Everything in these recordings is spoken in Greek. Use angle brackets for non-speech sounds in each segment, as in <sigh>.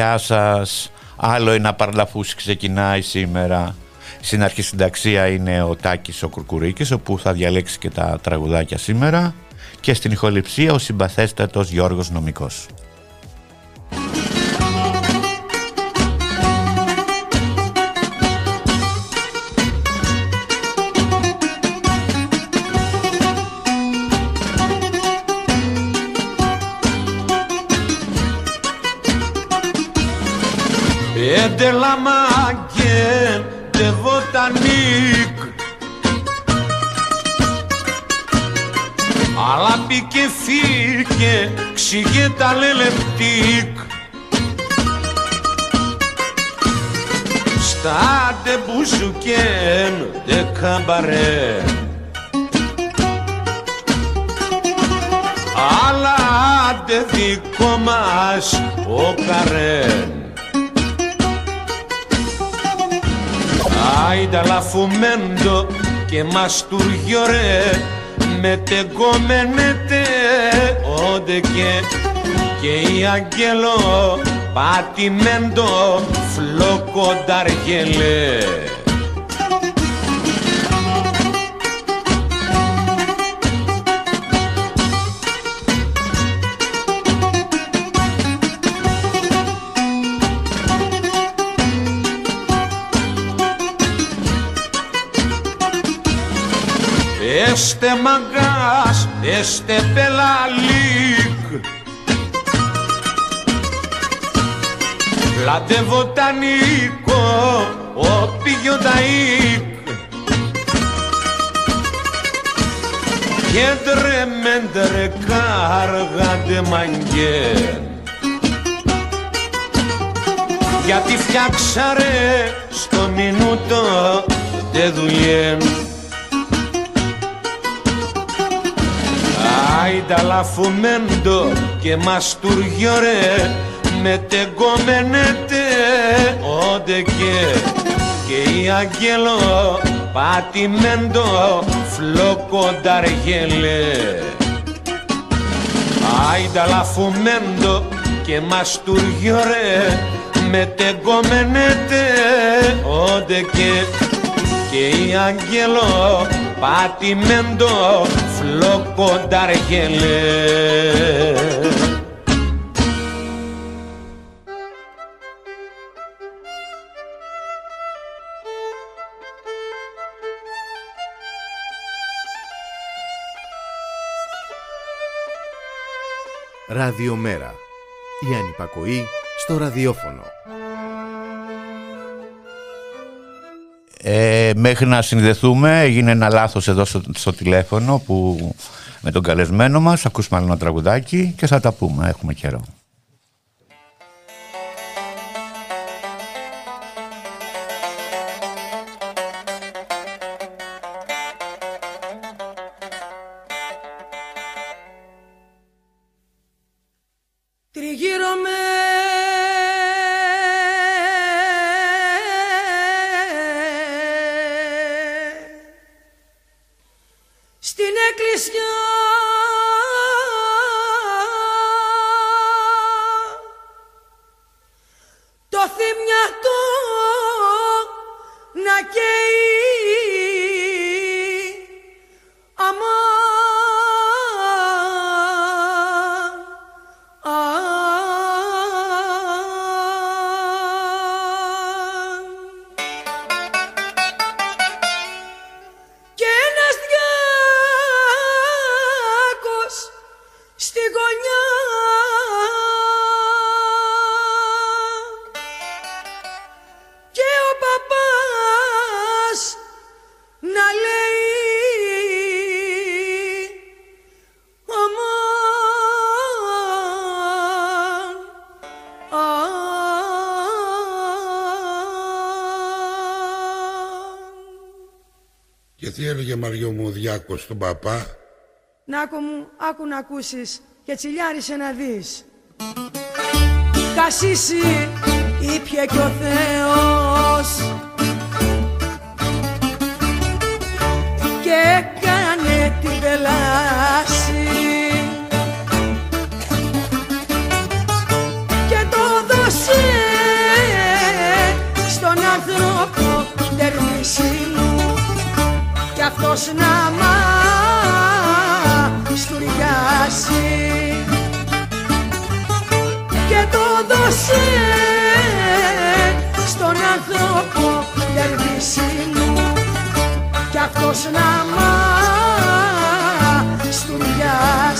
Γεια σας. Άλλο ένα παρλαφούς ξεκινάει σήμερα. Στην αρχή συνταξία είναι ο Τάκης ο Κουρκουρίκης, όπου θα διαλέξει και τα τραγουδάκια σήμερα. Και στην ηχοληψία ο συμπαθέστατος Γιώργος Νομικός. Αλλά μπήκε φύγε ξηγέ τα λελεπτίκ. Στα τε μπουζουκέν τε καμπαρέ. Αλλά τε δικό μας ο καρέν. Άιντα λαφουμέντο και μαστούργιο ρε με τεγκόμενετε όντε και και η αγγέλο πατημέντο φλοκονταργελέ Este μαγκάς, este πελαλίκ Λάτε βοτανικό, ο πηγιονταίκ Κέντρε μέντρε κάργαντε μαγκέν Γιατί φτιάξαρε στο μινούτο δε δουλειέν Άιντα λαφουμέντο και μαστούργιο ρε με τεγκόμενετε όντε και και η αγγέλο πατημέντο φλοκονταργέλε Άιντα λαφουμέντο και μαστούργιο ρε με τεγκόμενετε όντε και και η αγγέλο πατημέντο φλοκονταργελέ Ραδιομέρα. Η ανυπακοή στο ραδιόφωνο. Ε, μέχρι να συνδεθούμε έγινε ένα λάθος εδώ στο, στο τηλέφωνο που, με τον καλεσμένο μας. Ακούσουμε άλλο ένα τραγουδάκι και θα τα πούμε. Έχουμε καιρό. Έλεγε Μαριό μου ο Διάκος στον παπά. Νάκο μου, άκου να ακούσεις και τσιλιάρισε να δεις. Κασίσι ήπια κι ο Θεός αυτός να μαστουριάσει και το δώσε στον άνθρωπο δερβίση μου. Κι αυτός να μαστουριάσει Δώσ'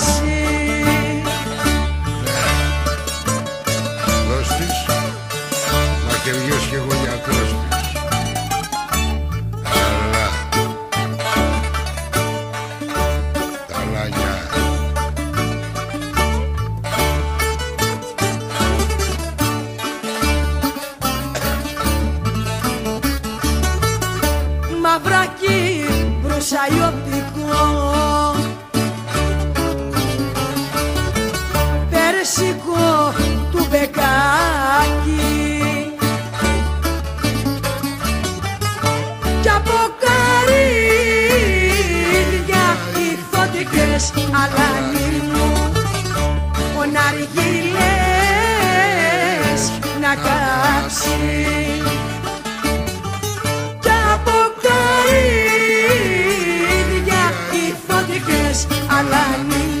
φωτικές αλάνι μου ο Ναργίλες να κάψει. Αλάνι μου ο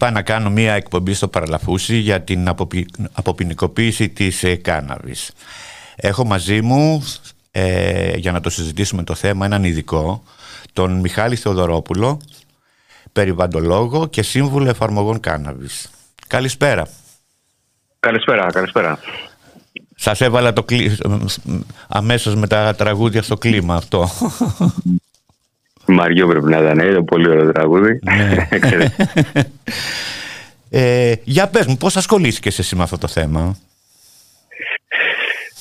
Είπα να κάνω μία εκπομπή στο Παραλαφούσι για την αποποι... αποποινικοποίηση της ε, κάναβης. Έχω μαζί μου, ε, για να το συζητήσουμε το θέμα, έναν ειδικό, τον Μιχάλη Θεοδωρόπουλο, περιβαντολόγο και σύμβουλο εφαρμογών κάναβης. Καλησπέρα. Καλησπέρα, καλησπέρα. Σας έβαλα το κλί... αμέσως με τα τραγούδια στο κλίμα αυτό. Μαριό πρέπει να ήταν, είναι πολύ ωραίο τραγούδι. Ναι. <laughs> ε, για πες μου, πώς ασχολήθηκες εσύ με αυτό το θέμα;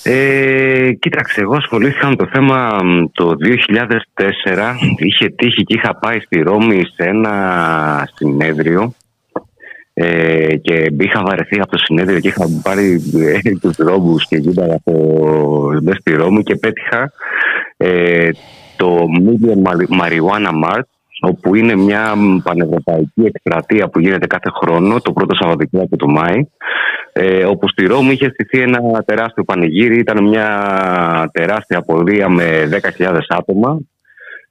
Ε, κοίταξε, εγώ ασχολήθηκα με το θέμα το 2004. Είχε τύχει και είχα πάει στη Ρώμη σε ένα συνέδριο Ε, και είχα βαρεθεί από το συνέδριο και είχα πάρει ε, τους δρόμους και γίνανε από μέσα στη Ρώμη και πέτυχα ε, το Medium Marijuana Mart όπου είναι μια πανευρωπαϊκή εκστρατεία που γίνεται κάθε χρόνο το πρώτο Σαββατοκύριακο του Μάη ε, όπου στη Ρώμη είχε στηθεί ένα τεράστιο πανηγύρι ήταν μια τεράστια πορεία με 10.000 άτομα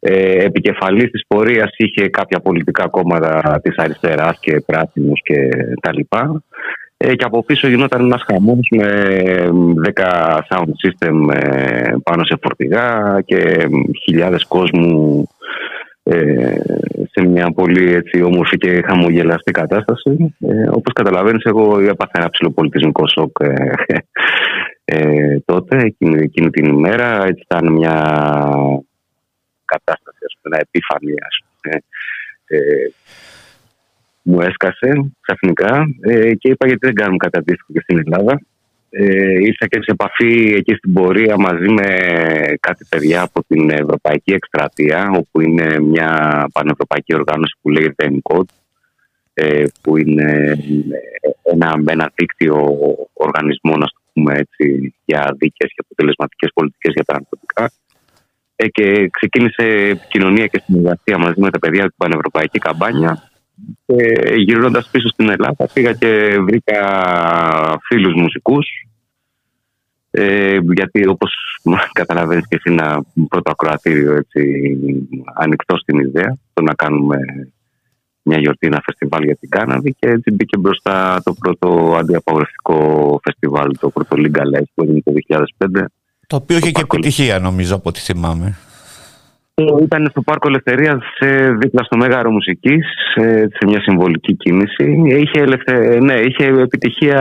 ε, επικεφαλής της πορείας είχε κάποια πολιτικά κόμματα της αριστεράς και πράσινους και τα λοιπά. Ε, και από πίσω γινόταν ένας χαμός με 10 sound system ε, πάνω σε φορτηγά και χιλιάδες κόσμου ε, σε μια πολύ έτσι, όμορφη και χαμογελαστή κατάσταση. Ε, όπως καταλαβαίνεις εγώ έπαθα ένα ψηλοπολιτισμικό σοκ ε, ε, τότε, εκείνη, εκείνη την ημέρα. Έτσι ήταν μια κατάσταση, ας πούμε, ένα επίφανη, ας πούμε, ε, μου έσκασε ξαφνικά ε, και είπα γιατί δεν κάνουμε κάτι αντίστοιχο και στην Ελλάδα. Ε, ήρθα και σε επαφή εκεί στην πορεία μαζί με κάτι παιδιά από την Ευρωπαϊκή Εκστρατεία όπου είναι μια πανευρωπαϊκή οργάνωση που λέγεται ENCODE ε, που είναι ένα, ένα δίκτυο οργανισμών να το πούμε έτσι, για δίκαιες και αποτελεσματικές πολιτικές για τα ναρκωτικά ε, και ξεκίνησε επικοινωνία και συνεργασία μαζί με τα παιδιά του Πανευρωπαϊκή Καμπάνια. Και γυρνώντα πίσω στην Ελλάδα, πήγα και βρήκα φίλους μουσικούς. Ε, γιατί όπως <laughs> καταλαβαίνεις και εσύ ένα πρώτο ακροατήριο έτσι, ανοιχτό στην ιδέα το να κάνουμε μια γιορτή, ένα φεστιβάλ για την κάναβη και έτσι μπήκε μπροστά το πρώτο αντιαπαγορευτικό φεστιβάλ, το πρώτο Legal που έγινε το 2005 το οποίο είχε και επιτυχία νομίζω από ό,τι θυμάμαι. Ήταν στο Πάρκο Ελευθερίας, δίπλα στο Μέγαρο Μουσικής, σε μια συμβολική κίνηση. Είχε, ελευθε... ναι, είχε επιτυχία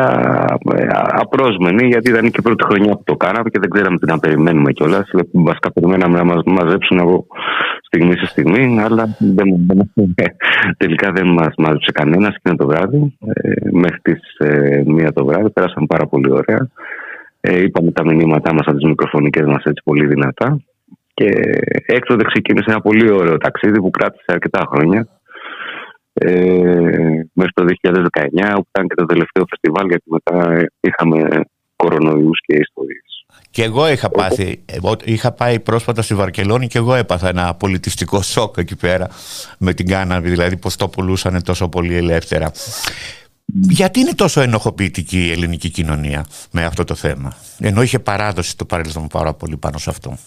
ε, απρόσμενη, γιατί ήταν και η πρώτη χρονιά που το κάναμε και δεν ξέραμε τι να περιμένουμε κιόλας. Βασικά, περιμέναμε να μας μαζέψουν από στιγμή σε στιγμή, αλλά δεν, <laughs> τελικά δεν μας μάζεψε κανένας εκείνο το βράδυ. Ε, μέχρι τις ε, μία το βράδυ, πέρασαν πάρα πολύ ωραία. Ε, είπαμε τα μηνύματά μας από τις μικροφωνικές μας έτσι πολύ δυνατά και έκτοτε ξεκίνησε ένα πολύ ωραίο ταξίδι που κράτησε αρκετά χρόνια ε, μέχρι το 2019 που ήταν και το τελευταίο φεστιβάλ γιατί μετά είχαμε κορονοϊούς και ιστορίες. Και εγώ είχα, πάθει, είχα πάει πρόσφατα στη Βαρκελόνη και εγώ έπαθα ένα πολιτιστικό σοκ εκεί πέρα με την κάναβη, δηλαδή πως το πουλούσαν τόσο πολύ ελεύθερα. Γιατί είναι τόσο ενοχοποιητική η ελληνική κοινωνία με αυτό το θέμα, ενώ είχε παράδοση το παρελθόν πάρα πολύ πάνω σε αυτό.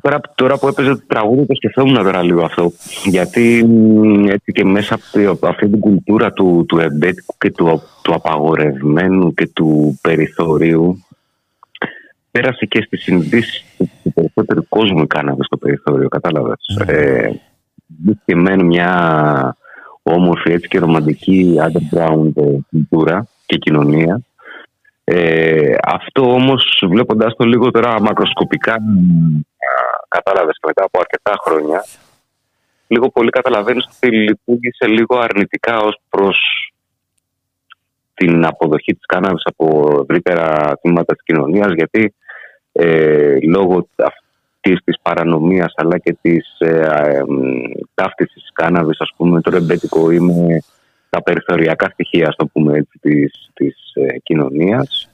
τώρα, τώρα που έπαιζε το τραγούδι το σκεφτόμουν τώρα λίγο αυτό. Γιατί έτσι και μέσα από αυτή την κουλτούρα του, του εμπέτικου και του, του απαγορευμένου και του περιθωρίου πέρασε και στη συνδύση του περισσότερου κόσμου κάναμε στο περιθώριο, κατάλαβες. Mm. Ε, μια όμορφη έτσι και ρομαντική underground ε, κουλτούρα και κοινωνία. Ε, αυτό όμως βλέποντας το λίγο τώρα μακροσκοπικά κατάλαβες και μετά από αρκετά χρόνια λίγο πολύ καταλαβαίνεις ότι λειτουργήσε λίγο αρνητικά ως προς την αποδοχή της κάναβης από ευρύτερα τμήματα της κοινωνίας γιατί ε, λόγω της, της παρανομίας αλλά και της ε, ε, ταύτισης της κάναβης ας πούμε το ρεμπέτικο είναι τα περιθωριακά στοιχεία στο πούμε έτσι, της, της ε, κοινωνίας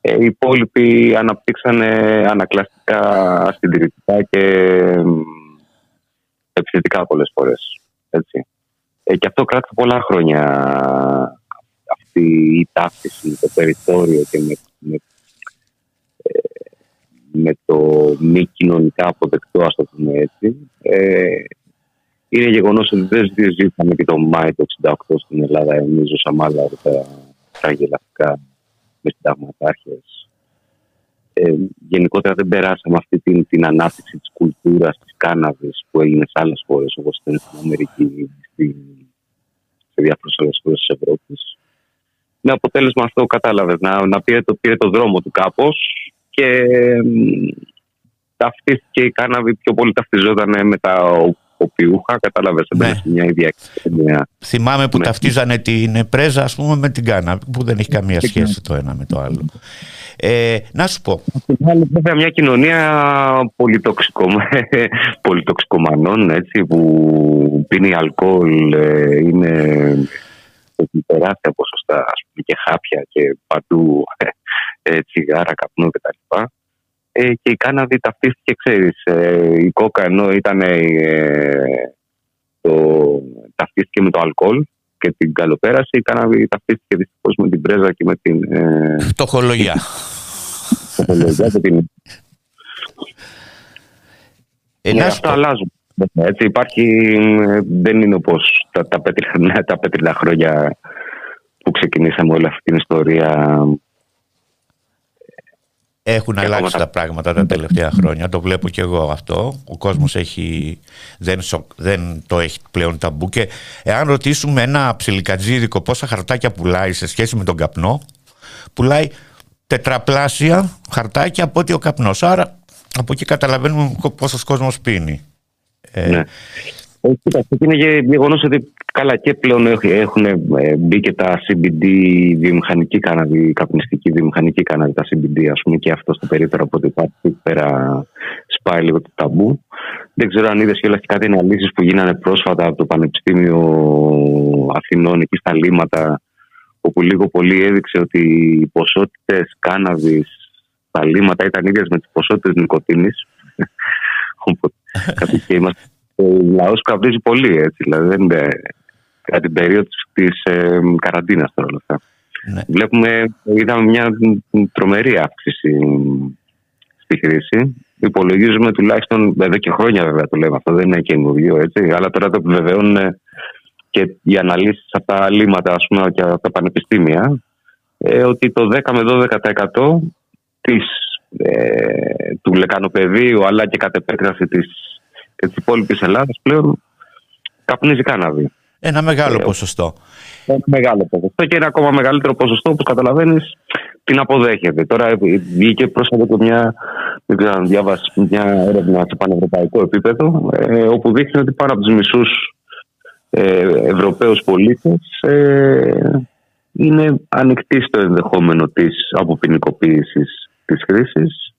ε, οι υπόλοιποι αναπτύξανε ανακλαστικά συντηρητικά και επιθετικά πολλές φορές έτσι. Ε, και αυτό κράτησε πολλά χρόνια αυτή η ταύτιση, το περιθώριο και με, με με το μη κοινωνικά αποδεκτό, ας το πούμε έτσι. Ε, είναι γεγονός ότι δεν ζήσαμε και το Μάη του 68 στην Ελλάδα. Εμείς ζούσαμε άλλα τα γελαστικά με συνταγματάρχες. Ε, γενικότερα δεν περάσαμε αυτή την, την ανάπτυξη της κουλτούρας της κάναβης που έγινε σε άλλες χώρες όπως στην Αμερική, στην, σε διάφορες άλλες χώρες της Ευρώπης. Με αποτέλεσμα αυτό, κατάλαβες, να, να πήρε, το, πήρε το δρόμο του κάπως και ταυτίστηκε η κάναβη πιο πολύ ταυτιζόταν με τα οπιούχα, κατάλαβες ναι. μια ίδια Θυμάμαι που ναι. ταυτίζανε την πρέζα ας πούμε με την κάναβη που δεν έχει καμία σχέση το ένα με το άλλο. Ε, να σου πω. Βέβαια μια κοινωνία πολυτοξικο... <laughs> Αθηνών έτσι, που πίνει αλκοόλ, ε, είναι έχει τεράστια ποσοστά ας πούμε, και χάπια και παντού ε, τσιγάρα, καπνού κτλ. Ε, και η κάναβη ταυτίστηκε, ξέρεις, ε, η κόκα ενώ ήταν ε, το, ταυτίστηκε με το αλκοόλ και την καλοπέραση, η κάναβη ταυτίστηκε δυστυχώς με την πρέζα και με την... Ε, Φτωχολογία. Φτωχολογία και την... Ένα Ναι, αυτά αλλάζουν. Έτσι, υπάρχει, ε, δεν είναι όπως τα, τα, πέτρινα, <laughs> τα πέτρινα χρόνια που ξεκινήσαμε όλη αυτή την ιστορία. Έχουν Και αλλάξει ακόμα τα πράγματα τα τελευταία χρόνια. Το βλέπω και εγώ αυτό. Ο κόσμος έχει, δεν, σο- δεν το έχει πλέον ταμπού. Και εάν ρωτήσουμε ένα ψιλικατζίδικο πόσα χαρτάκια πουλάει σε σχέση με τον καπνό, πουλάει τετραπλάσια χαρτάκια από ότι ο καπνός. Άρα από εκεί καταλαβαίνουμε πόσος κόσμος πίνει. Ε, Ναι. Ε, Κοίταξε, είναι γεγονός ότι καλά και πλέον έχ- έχουν ε, μπει και τα CBD βιομηχανική κάναβη, καπνιστική βιομηχανική κάναβη, τα CBD, ας πούμε, και αυτό στο περίπτερο από ό,τι υπάρχει εκεί πέρα σπάει λίγο το ταμπού. Δεν ξέρω αν είδες και όλα και κάτι αναλύσεις που γίνανε πρόσφατα από το Πανεπιστήμιο Αθηνών εκεί στα Λίματα, όπου λίγο πολύ έδειξε ότι οι ποσότητες κάναβης στα Λίματα ήταν ίδιες με τις ποσότητες νοικοτήνης. <laughs> Οπότε κάτι και είμαστε. Ο λαός καυρίζει πολύ έτσι. Δηλαδή δεν είναι κατά την περίοδο της ε, καραντίνας τώρα όλα αυτά. ναι. Βλέπουμε, είδαμε μια τρομερή αύξηση στη χρήση. Υπολογίζουμε τουλάχιστον εδώ και χρόνια βέβαια το λέμε αυτό, δεν είναι καινούριο έτσι. Αλλά τώρα το επιβεβαιώνουν και οι αναλύσεις από τα αλήματα ας πούμε, και από τα πανεπιστήμια ε, ότι το 10 με 12% της, ε, του λεκανοπεδίου αλλά και κατ' επέκταση της, και της υπόλοιπης Ελλάδας πλέον καπνίζει κάναβη. Ένα μεγάλο Ε, ποσοστό. Ένα μεγάλο ποσοστό και ένα ακόμα μεγαλύτερο ποσοστό που καταλαβαίνεις την αποδέχεται. Τώρα βγήκε πρόσφατα και μια, δεν ξέρω αν διάβασες μια έρευνα σε πανευρωπαϊκό επίπεδο, ε, όπου δείχνει ότι πάνω από τους μισούς ε, Ευρωπαίους πολίτες ε, είναι ανοιχτοί στο ενδεχόμενο της αποποινικοποίησης της χρήσης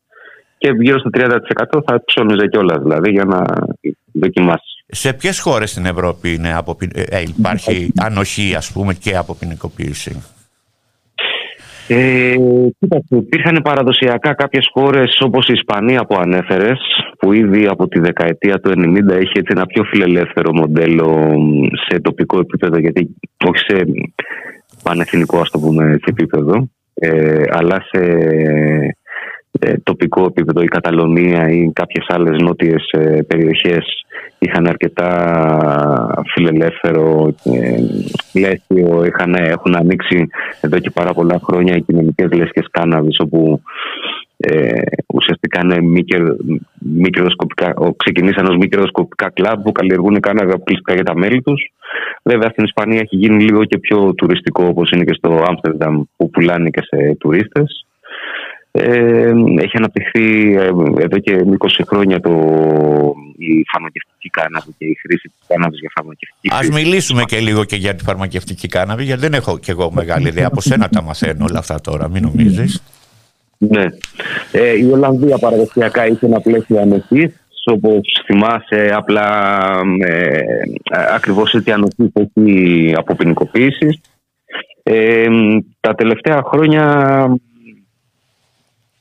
και γύρω στο 30% θα ψώνιζε κιόλας δηλαδή για να δοκιμάσει. Σε ποιες χώρες στην Ευρώπη είναι αποπι... ε, υπάρχει <laughs> ανοχή ας πούμε και αποποινικοποίηση. Ε, κοίταξε, υπήρχαν παραδοσιακά κάποιες χώρες όπως η Ισπανία που ανέφερες που ήδη από τη δεκαετία του 90 έχει έτσι ένα πιο φιλελεύθερο μοντέλο σε τοπικό επίπεδο γιατί όχι σε πανεθνικό ας το πούμε έτσι, επίπεδο ε, αλλά σε ε, τοπικό επίπεδο η Καταλωνία ή κάποιες άλλες νότιες ε, περιοχές είχαν αρκετά φιλελεύθερο ε, πλαίσιο, είχαν, έχουν ανοίξει εδώ και πάρα πολλά χρόνια οι κοινωνικές λέσχες κάναβης όπου ε, ουσιαστικά είναι μη, κερ- μη κερδοσκοπικά, ο- ξεκινήσαν ως μη κερδοσκοπικά κλαμπ που καλλιεργούν κάναβη αποκλειστικά για τα μέλη τους. Βέβαια στην Ισπανία έχει γίνει λίγο και πιο τουριστικό όπως είναι και στο Άμστερνταμ που πουλάνε και σε τουρίστες. Ε, έχει αναπτυχθεί ε, εδώ και 20 χρόνια το, η φαρμακευτική κάναβη και η χρήση της κάναβης για φαρμακευτική Ας χρήση. μιλήσουμε και λίγο και για τη φαρμακευτική κάναβη γιατί δεν έχω και εγώ μεγάλη ιδέα. Από σένα τα μαθαίνω όλα αυτά τώρα, μην νομίζεις. Ναι. Ε, η Ολλανδία παραδοσιακά είχε ένα πλαίσιο ανοχής. Όπως θυμάσαι, απλά ε, ακριβώς έτσι ανοχής έχει αποποινικοποίησης. Ε, τα τελευταία χρόνια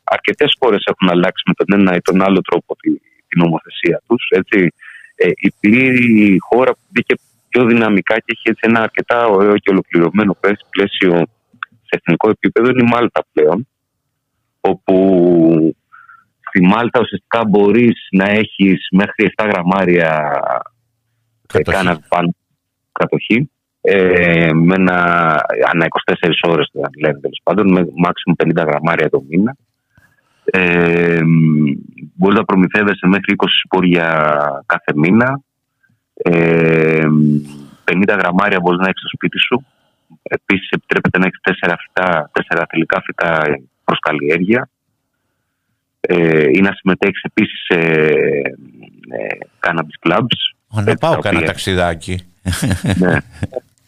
αρκετές χώρες έχουν αλλάξει με τον ένα ή τον άλλο τρόπο τη, την νομοθεσία τους. Ε, η πλήρη χώρα που μπήκε πιο δυναμικά και έχει έτσι ένα αρκετά ωραίο και ολοκληρωμένο πλαίσιο σε εθνικό επίπεδο είναι η Μάλτα πλέον όπου στη Μάλτα ουσιαστικά μπορείς να έχεις μέχρι 7 γραμμάρια Κατοχή. κάναβη πάνω κατοχή ε, με ένα, ανά 24 ώρες το λένε τέλος πάντων με maximum 50 γραμμάρια το μήνα ε, μπορείς να προμηθεύεσαι μέχρι 20 σπόρια κάθε μήνα ε, 50 γραμμάρια μπορείς να έχεις στο σπίτι σου Επίσης επιτρέπεται να έχεις 4, φυτά, 4 θηλυκά φυτά προς καλλιέργεια ε, ή να συμμετέχεις επίσης σε ε, cannabis clubs. Ω, Να Ε, πάω τα κάνα οποία- ταξιδάκι. ναι.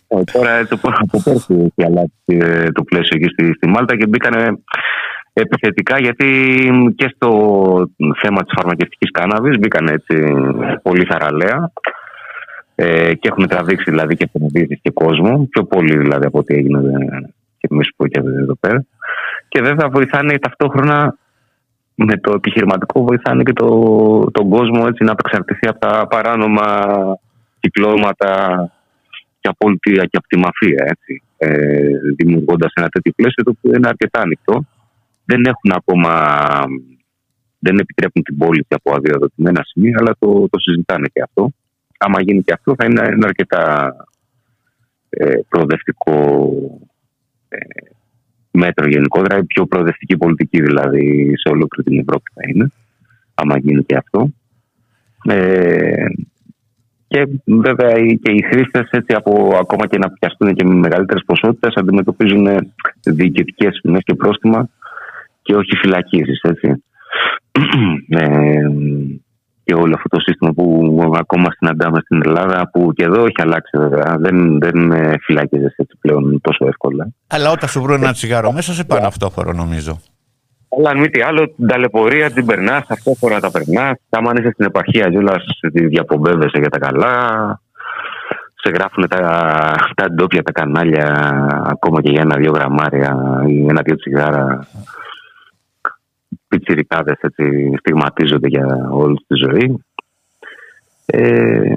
Ε, Τώρα το, από πέρσι έχει αλλάξει ε, το πλαίσιο εκεί στη, στη Μάλτα και μπήκανε επιθετικά γιατί και στο θέμα της φαρμακευτικής κάναβης μπήκαν έτσι πολύ θαραλέα ε, και έχουν τραβήξει δηλαδή και επενδύσεις και κόσμο, πιο πολύ δηλαδή από ό,τι έγινε και εμείς που και εδώ πέρα. Και βέβαια βοηθάνε ταυτόχρονα με το επιχειρηματικό βοηθάνε και το, τον κόσμο έτσι, να απεξαρτηθεί από τα παράνομα κυκλώματα και από, και από τη μαφία. Έτσι, ε, δημιουργώντας ένα τέτοιο πλαίσιο το οποίο είναι αρκετά ανοιχτό. Δεν έχουν ακόμα δεν επιτρέπουν την πώληση από αδειοδοτημένα σημεία, αλλά το, το συζητάνε και αυτό. Άμα γίνει και αυτό, θα είναι ένα αρκετά ε, προοδευτικό ε, μέτρο γενικότερα, η πιο προοδευτική πολιτική δηλαδή σε ολόκληρη την Ευρώπη θα είναι, άμα γίνει και αυτό. Ε, και βέβαια και οι χρήστες, από ακόμα και να πιαστούν και με μεγαλύτερες ποσότητες, αντιμετωπίζουν διοικητικές ποινές και πρόστιμα και όχι φυλακίσεις. <clears throat> ε, και όλο αυτό το σύστημα που ακόμα συναντάμε στην Ελλάδα, που και εδώ έχει αλλάξει βέβαια. Δεν, δεν φυλακίζεσαι έτσι πλέον τόσο εύκολα. Αλλά όταν σου βρουν ένα τσιγάρο μέσα, σε πάνε αυτόφορο νομίζω. Αλλά αν μη τι άλλο, την ταλαιπωρία την περνάς, αυτόφορα τα περνάς. Άμα είσαι στην επαρχία, ζούλας, τη διαπομπεύεσαι για τα καλά. Σε γράφουν τα, τα ντόπια, τα κανάλια, ακόμα και για ένα-δύο γραμμάρια ή ένα-δύο τσιγάρα πιτσιρικάδες έτσι στιγματίζονται για όλη τη ζωή. Ε,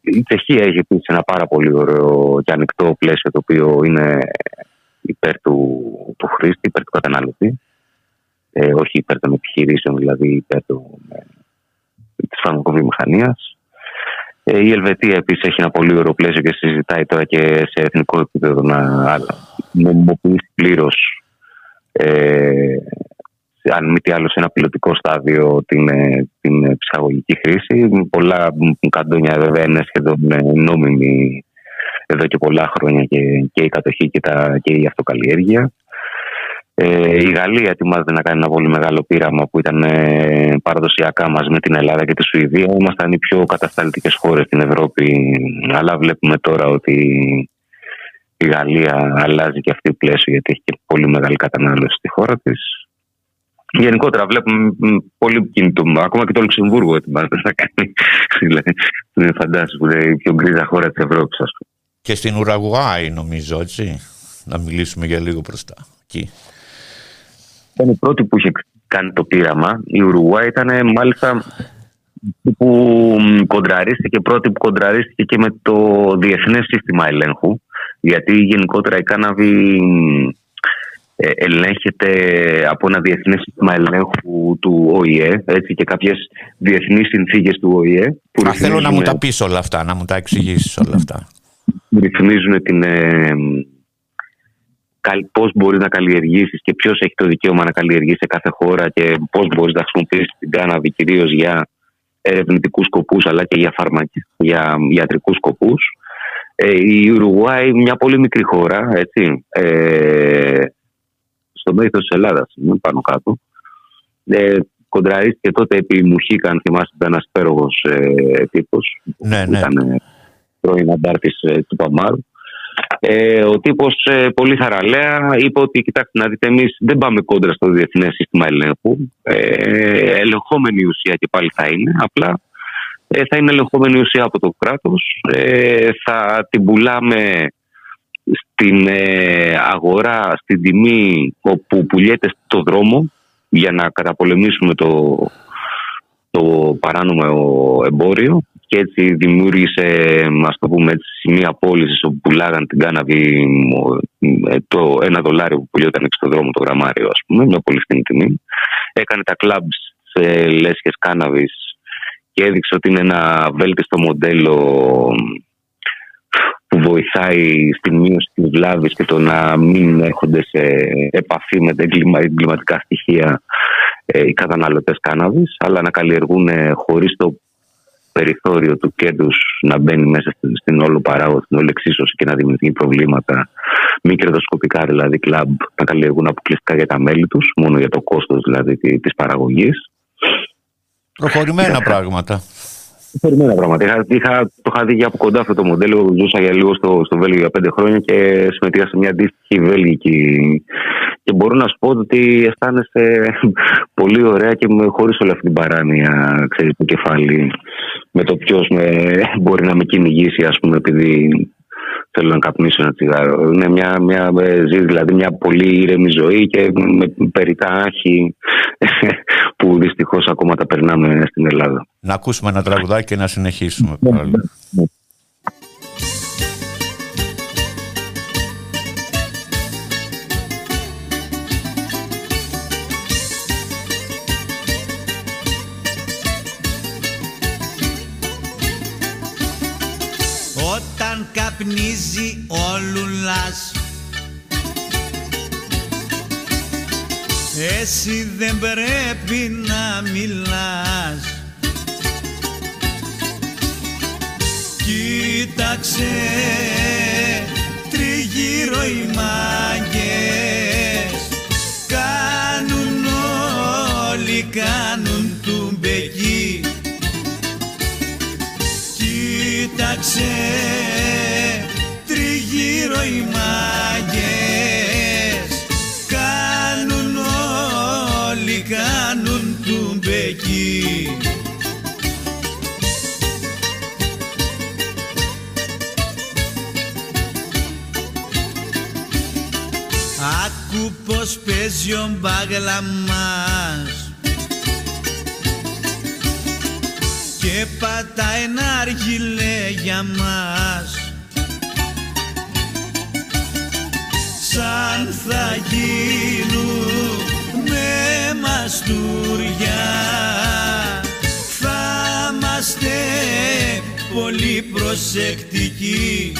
η Τσεχία έχει επίσης ένα πάρα πολύ ωραίο και ανοιχτό πλαίσιο το οποίο είναι υπέρ του, του χρήστη, υπέρ του καταναλωτή. Ε, όχι υπέρ των επιχειρήσεων, δηλαδή υπέρ του, ε, της φαρμακοβιομηχανίας. Ε, η Ελβετία επίσης έχει ένα πολύ ωραίο πλαίσιο και συζητάει τώρα και σε εθνικό επίπεδο να νομιμοποιήσει πλήρως ε, αν μη τι άλλο σε ένα πιλωτικό στάδιο την, ε, την ψυχαγωγική χρήση. Πολλά καντόνια βέβαια είναι σχεδόν ε, νόμιμη εδώ και πολλά χρόνια και, και η κατοχή και, τα, και η αυτοκαλλιέργεια. Ε, η Γαλλία ετοιμάζεται να κάνει ένα πολύ μεγάλο πείραμα που ήταν ε, παραδοσιακά μαζί με την Ελλάδα και τη Σουηδία. Ήμασταν οι πιο κατασταλτικές χώρες στην Ευρώπη, αλλά βλέπουμε τώρα ότι η Γαλλία αλλάζει και αυτή η πλαίσιο γιατί έχει και πολύ μεγάλη κατανάλωση στη χώρα της. Γενικότερα βλέπουμε πολύ κινητό. Ακόμα και το Λουξεμβούργο ετοιμάζεται να κάνει. <laughs> Δηλαδή, φαντάζομαι που είναι η πιο γκρίζα χώρα της Ευρώπης, ας πούμε. Και στην Ουραγουάη, νομίζω, έτσι. Να μιλήσουμε για λίγο μπροστά. Εκεί. Ήταν η πρώτη που είχε κάνει το πείραμα. Η Ουρουάη ήταν μάλιστα που κοντραρίστηκε, πρώτη που κοντραρίστηκε και με το διεθνές σύστημα ελέγχου. Γιατί γενικότερα η κάναβη ε, ελέγχεται από ένα διεθνές σύστημα ελέγχου του ΟΗΕ έτσι, και κάποιες διεθνείς συνθήκες του ΟΗΕ. Που Μα θέλω να μου τα πεις όλα αυτά, να μου τα εξηγήσεις όλα αυτά. Ρυθμίζουν την, ε, πώς μπορείς να καλλιεργήσεις και ποιος έχει το δικαίωμα να καλλιεργήσει σε κάθε χώρα και πώς μπορείς να χρησιμοποιήσεις την κάναβη κυρίως για ερευνητικούς σκοπούς αλλά και για, φαρμακι... για ιατρικούς σκοπούς. Ε, η Ουρουγουάη, μια πολύ μικρή χώρα, έτσι, ε, στο μέγεθος της Ελλάδας, πάνω κάτω. Ε, κοντραρίστηκε τότε επί Μουχίκα, αν θυμάστε, ήταν ένα υπέροχο ε, τύπος. Ναι, ναι. Ήταν ε, πρώην αντάρτης ε, του Παμάρου. Ε, ο τύπος ε, πολύ θαραλέα είπε ότι κοιτάξτε να δείτε εμείς δεν πάμε κόντρα στο διεθνές σύστημα ελέγχου ε, ελεγχόμενη ουσία και πάλι θα είναι απλά ε, θα είναι ελεγχόμενη ουσία από το κράτος ε, θα την πουλάμε στην ε, αγορά, στην τιμή όπου πουλιέται στο δρόμο για να καταπολεμήσουμε το, το παράνομο εμπόριο και έτσι δημιούργησε ας το πούμε έτσι, σημεία πώλησης όπου πουλάγαν την κάναβη ε, το ένα δολάριο που πουλιόταν στο δρόμο το γραμμάριο ας πούμε με πολύ φθηνή τιμή. Έκανε τα κλαμπς σε λέσχες κάναβης και έδειξε ότι είναι ένα βέλτιστο μοντέλο που βοηθάει στη μείωση της βλάβης και το να μην έρχονται σε επαφή με τα εγκληματικά στοιχεία ε, οι καταναλωτές κάναβης, αλλά να καλλιεργούν χωρίς το περιθώριο του κέντρους να μπαίνει μέσα στην, όλο παράγω, στην όλη εξίσωση και να δημιουργεί προβλήματα μη κερδοσκοπικά δηλαδή κλαμπ να καλλιεργούν αποκλειστικά για τα μέλη τους, μόνο για το κόστος δηλαδή της παραγωγής. Προχωρημένα πράγματα. Περιμένα πράγματα. Είχα, είχα, το είχα δει από κοντά αυτό το μοντέλο. Ζούσα για λίγο στο, στο Βέλγιο για πέντε χρόνια και συμμετείχα σε μια αντίστοιχη Βέλγικη. Και μπορώ να σου πω ότι αισθάνεσαι <laughs> πολύ ωραία και χωρίς όλη αυτή την παράνοια, ξέρεις, το κεφάλι με το ποιος μπορεί να με κυνηγήσει, ας πούμε, επειδή θέλω να καπνίσω ένα τσιγάρο. Είναι μια, μια, ζεις δηλαδή μια πολύ ήρεμη ζωή και με περιτά άχη <laughs> που δυστυχώς ακόμα τα περνάμε στην Ελλάδα. Να ακούσουμε ένα τραγουδάκι και να συνεχίσουμε. Ο Λουλάς Εσύ δεν πρέπει να μιλάς. Κοίταξε τριγύρω οι μάγκες. Κάνουν όλοι, κάνουν του μπεκί. Κοίταξε Άκου πως παίζει ο μπάγλα μας και πατάει ένα αργυλέ για μας. Σαν θα γίνουν με μαστούρια θα είμαστε πολύ προσεκτικοί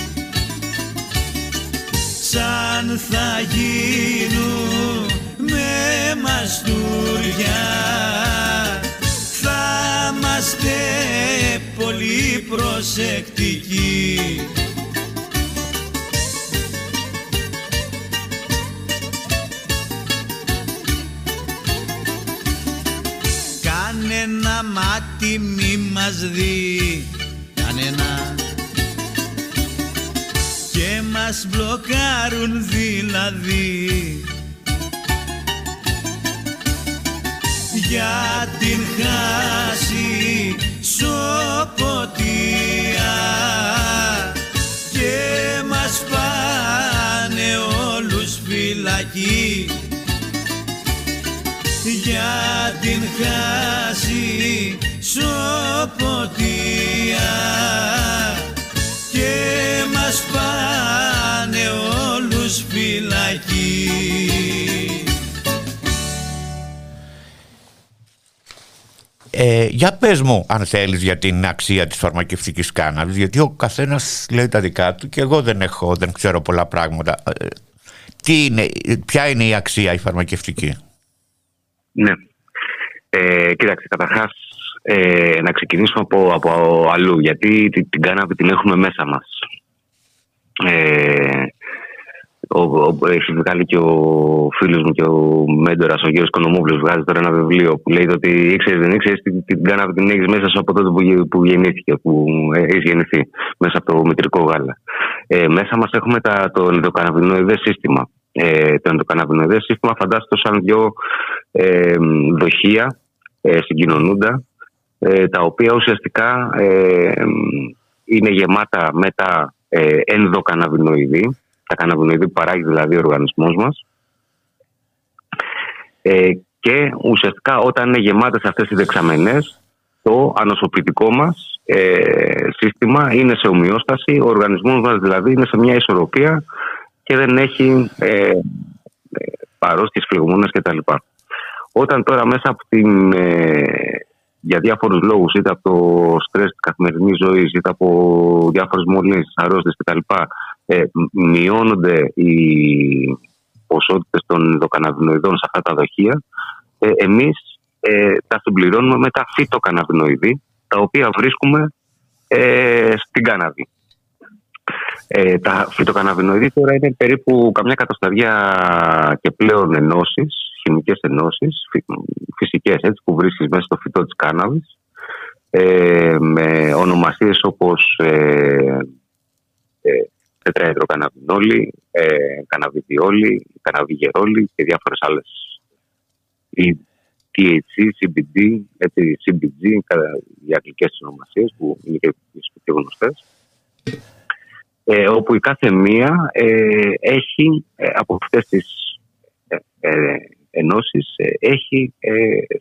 σαν θα γίνουν με μαστούρια. Θα είμαστε πολύ προσεκτικοί. Κανένα μάτι μη μας δει μας μπλοκάρουν δηλαδή. Για την χάση σοποτία Και μας πάνε όλους φυλακοί για την χάση σοποτία Ε, για πες μου αν θέλεις για την αξία της φαρμακευτικής κάναβης γιατί ο καθένας λέει τα δικά του και εγώ δεν έχω, δεν ξέρω πολλά πράγματα. Ε, τι είναι, ποια είναι η αξία η φαρμακευτική; Ναι. Ε, κοίταξε, καταρχάς ε, να ξεκινήσουμε από, από αλλού, γιατί την, την κάναβη την έχουμε μέσα μας. Ε, ο, ο, έχει βγάλει και ο φίλος μου και ο μέντορας, ο Γιώργος Κονομόπουλο, βγάζει τώρα ένα βιβλίο που λέει ότι ήξερες, δεν ήξερες, την, την κάναβη την έχεις μέσα σου από τότε που, που γεννήθηκε, που έχεις γεννηθεί, μέσα από το μητρικό γάλα. Ε, μέσα μας έχουμε τα, το ενδοκαναβινοειδές σύστημα ε, το ενδοκαναβινοειδές σύστημα φαντάστο σαν δυο ε, δοχεία ε, συγκοινωνούντα ε, τα οποία ουσιαστικά ε, είναι γεμάτα με τα ε, ενδοκαναβινοειδή τα καναβινοειδή που παράγεις δηλαδή ο οργανισμός μας ε, και ουσιαστικά όταν είναι γεμάτες αυτές οι δεξαμενές το ανοσοποιητικό μας ε, σύστημα είναι σε ομοιόσταση, ο οργανισμός μας δηλαδή είναι σε μια ισορροπία και δεν έχει ε, ε παρόστιες φλεγμόνες κτλ. Όταν τώρα μέσα από την, ε, για διάφορους λόγους, είτε από το στρες της καθημερινής ζωής, είτε από διάφορες μολύνσεις, αρρώστιες κτλ. Ε, μειώνονται οι ποσότητες των ενδοκαναβινοειδών σε αυτά τα δοχεία, ε, εμείς ε, τα συμπληρώνουμε με τα φυτοκαναβινοειδή, τα οποία βρίσκουμε ε, στην κάναβη. Ε, τα φυτοκαναβινοειδή τώρα είναι περίπου καμιά κατοσταριά και πλέον ενώσεις, χημικές ενώσεις, φυσικές έτσι, που βρίσκεις μέσα στο φυτό της κάναβης ε, με ονομασίες όπως ε, ε, τετραεδροκαναβινόλη, ε, καναβιδιόλη, καναβιγερόλη και διάφορες άλλες ή THC, CBD, έτσι, CBG, οι αγγλικές ονομασίες που είναι και πιο γνωστές. Ε, όπου η κάθε μία ε, έχει ε, από αυτές τις ε, ε ενώσεις έχει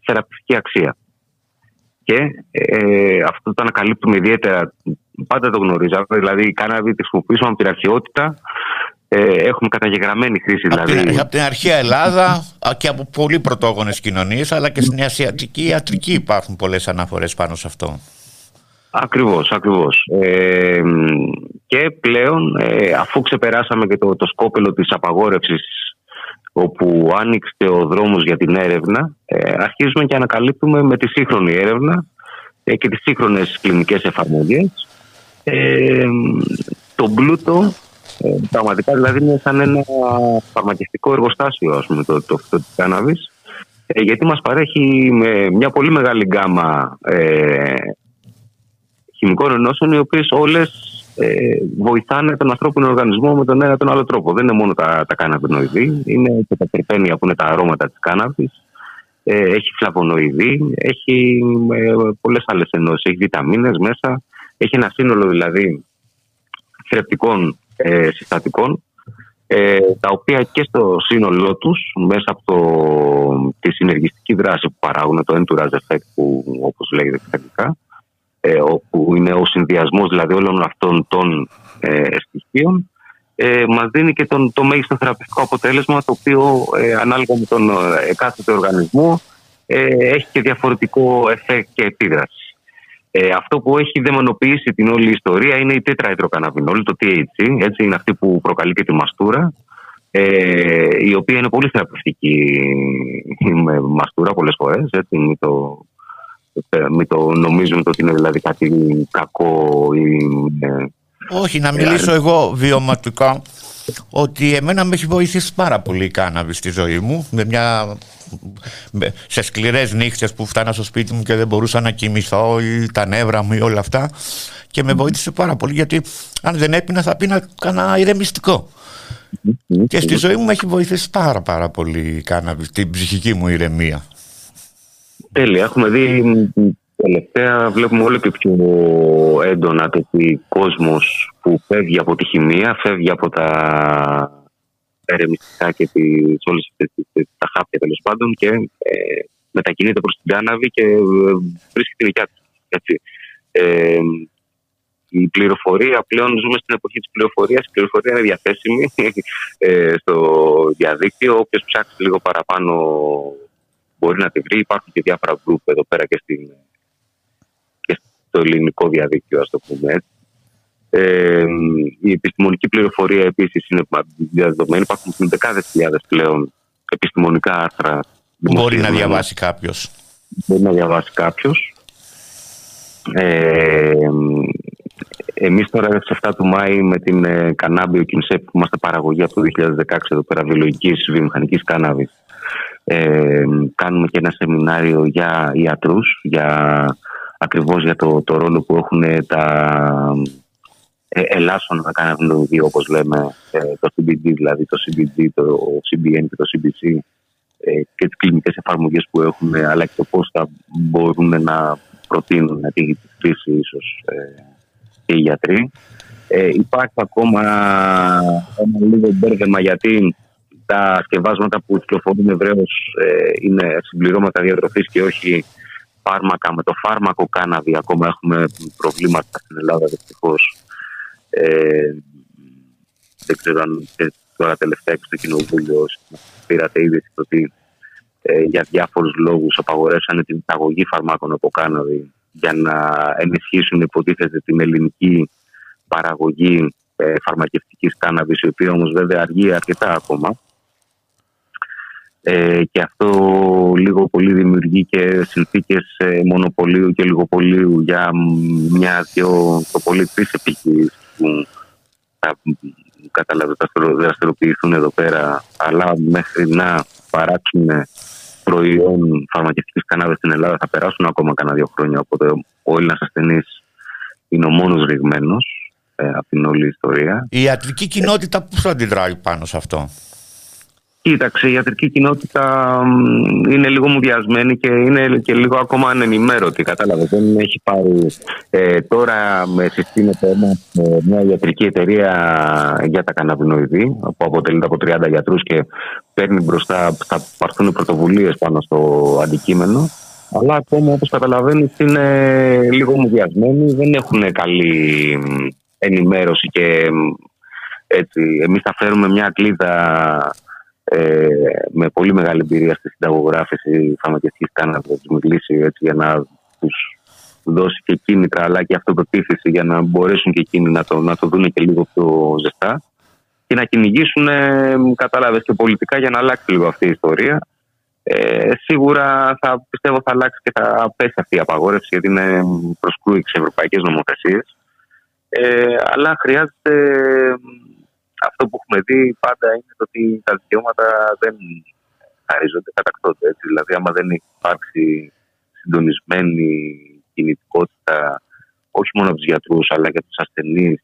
θεραπευτική αξία. Και αυτό το ανακαλύπτουμε ιδιαίτερα, πάντα το γνωρίζαμε, δηλαδή η κάναβη τη χρησιμοποιήσουμε από την αρχαιότητα ε, έχουμε καταγεγραμμένη χρήση. Από, δηλαδή... την, από την αρχαία Ελλάδα και από πολύ πρωτόγονες κοινωνίες αλλά και στην ασιατική ιατρική υπάρχουν πολλές αναφορές πάνω σε αυτό. Ακριβώς, ακριβώς. Ε, και πλέον ε, αφού ξεπεράσαμε και το, το σκόπελο της απαγόρευσης όπου άνοιξε ο δρόμος για την έρευνα ε, αρχίζουμε και ανακαλύπτουμε με τη σύγχρονη έρευνα ε, και τις σύγχρονες κλινικές εφαρμογές. Ε, τον πλούτο ε, πραγματικά δηλαδή είναι σαν ένα φαρμακευτικό εργοστάσιο ας πούμε, το, το, το, το ε, γιατί μας παρέχει με μια πολύ μεγάλη γκάμα ε, χημικών ενώσεων οι οποίες όλες ε, βοηθάνε τον ανθρώπινο οργανισμό με τον ένα τον άλλο τρόπο. Δεν είναι μόνο τα, τα καναβινοειδή, είναι και τα τρυπένια που είναι τα αρώματα της κάναβης, ε, έχει φλαβονοειδή, έχει ε, πολλές άλλες ενώσεις, έχει βιταμίνες μέσα, έχει ένα σύνολο δηλαδή θρεπτικών ε, συστατικών ε, τα οποία και στο σύνολό τους μέσα από το, τη συνεργιστική δράση που παράγουν το entourage effect που όπως λέγεται εξαιρετικά ε, όπου είναι ο συνδυασμός δηλαδή όλων αυτών των ε, στοιχείων ε, μας δίνει και τον, το μέγιστο θεραπευτικό αποτέλεσμα το οποίο ε, ανάλογα με τον ε, εκάστοτε οργανισμό ε, έχει και διαφορετικό εφέ και επίδραση. Ε, αυτό που έχει δαιμονοποιήσει την όλη ιστορία είναι η τετραετροκαναβινόλη, το THC, έτσι είναι αυτή που προκαλεί και τη μαστούρα, ε, η οποία είναι πολύ θεραπευτική με μαστούρα πολλές φορές, έτσι, μην το, μην το νομίζουμε ότι είναι δηλαδή κάτι κακό ή... Ε, Όχι, να μιλήσω εγώ βιωματικά ότι εμένα με έχει βοηθήσει πάρα πολύ η κάναβη στη ζωή μου με μια σε σκληρές νύχτες που φτάνα στο σπίτι μου και δεν μπορούσα να κοιμηθώ ή τα νεύρα μου ή όλα αυτά. Και με βοήθησε πάρα πολύ γιατί αν δεν έπινα θα πίνα κανένα ηρεμιστικό. Και στη ζωή μου έχει βοηθήσει πάρα πάρα πολύ κάναβη την ψυχική μου ηρεμία Τέλεια, έχουμε δει τελευταία βλέπουμε όλο και πιο έντονα το ότι κόσμος που φεύγει από τη χημεία, φεύγει από τα ερεμιστικά και τις, όλες τα χάπια τέλος πάντων και ε, μετακινείται προς την κάναβη και ε, βρίσκει την οικιά του. Ε, η πληροφορία, πλέον ζούμε στην εποχή της πληροφορίας, η πληροφορία είναι διαθέσιμη <laughs> ε, στο διαδίκτυο, όποιος ψάξει λίγο παραπάνω μπορεί να τη βρει. Υπάρχουν και διάφορα group εδώ πέρα και, στην, και στο ελληνικό διαδίκτυο, ας το πούμε έτσι. Ε, η επιστημονική πληροφορία επίσης είναι διαδεδομένη. Υπάρχουν δεκάδες χιλιάδες πλέον επιστημονικά άρθρα. Μπορεί να διαβάσει κάποιος. Μπορεί να διαβάσει κάποιος. Ε, εμείς τώρα στις 7 του Μάη με την ε, Κανάμπιο Κινσέπ που είμαστε παραγωγή από το 2016 εδώ πέρα βιολογικής βιομηχανικής κάναβης ε, κάνουμε και ένα σεμινάριο για ιατρούς για, ακριβώς για το, το ρόλο που έχουν τα ε, ελάσσονα καναβινοειδή όπως λέμε ε, το CBD δηλαδή το CBD, το CBN και το CBC ε, και τις κλινικές εφαρμογές που έχουν αλλά και το πώς θα μπορούν να προτείνουν τη χρήση ίσως ε, και οι γιατροί. Ε, υπάρχει ακόμα ένα λίγο μπέρδεμα γιατί τα σκευάσματα που κυκλοφορούν ευρέως ε, είναι συμπληρώματα διατροφής και όχι φάρμακα. Με το φάρμακο κάναβι ακόμα έχουμε προβλήματα στην Ελλάδα δυστυχώς. Ε, δεν ξέρω αν και τώρα τελευταία στο Κοινοβούλιο πήρατε ήδη ότι ε, για διάφορους λόγους απαγορεύσανε την εισαγωγή φαρμάκων από κάναβι για να ενισχύσουν υποτίθεται την ελληνική παραγωγή ε, φαρμακευτικής κάναβης η οποία όμως βέβαια αργεί αρκετά ακόμα ε, και αυτό λίγο πολύ δημιουργεί και συνθήκες ε, μονοπωλίου και λιγοπωλίου για μια-δυο το πολύ τρεις επιχειρήσεις που θα καταλαβαίνετε δραστηριοποιηθούν εδώ πέρα αλλά μέχρι να παράξουν προϊόν φαρμακευτικής κάναβης στην Ελλάδα θα περάσουν ακόμα κανένα δύο χρόνια. Οπότε ο Έλληνας ασθενής είναι ο μόνος ρηγμένος ε, από την όλη ιστορία. Η ιατρική κοινότητα πώς θα αντιδράει πάνω σε αυτό; Κοίταξε, η ιατρική κοινότητα μ, είναι λίγο μουδιασμένη και είναι και λίγο ακόμα ανενημέρωτη. Κατάλαβες. Δεν έχει πάρει. Ε, τώρα με συστήνεται ένα, ε, μια ιατρική εταιρεία για τα καναβινοειδή που αποτελείται από 30 γιατρούς και παίρνει μπροστά, θα πάρθουν πρωτοβουλίες πάνω στο αντικείμενο. Αλλά ακόμα όπως καταλαβαίνεις είναι λίγο μουδιασμένοι, δεν έχουν καλή μ, ενημέρωση και μ, έτσι, εμείς θα φέρουμε μια κλίδα ε, με πολύ μεγάλη εμπειρία στη συνταγογράφηση φαρμακευτικής κάναβη, να του μιλήσει έτσι, για να τους δώσει και κίνητρα αλλά και αυτοπεποίθηση για να μπορέσουν και εκείνοι να το, να το δουν και λίγο πιο ζεστά και να κυνηγήσουν, ε, κατάλαβες και πολιτικά για να αλλάξει λίγο αυτή η ιστορία. Ε, σίγουρα θα πιστεύω θα αλλάξει και θα πέσει αυτή η απαγόρευση γιατί είναι προσκρούει σε ευρωπαϊκές νομοθεσίες. Ε, αλλά χρειάζεται αυτό που έχουμε δει πάντα είναι το ότι τα δικαιώματα δεν χαρίζονται, κατακτώνται. Έτσι. Δηλαδή, άμα δεν υπάρξει συντονισμένη κινητικότητα όχι μόνο από τους γιατρούς αλλά και από τους ασθενείς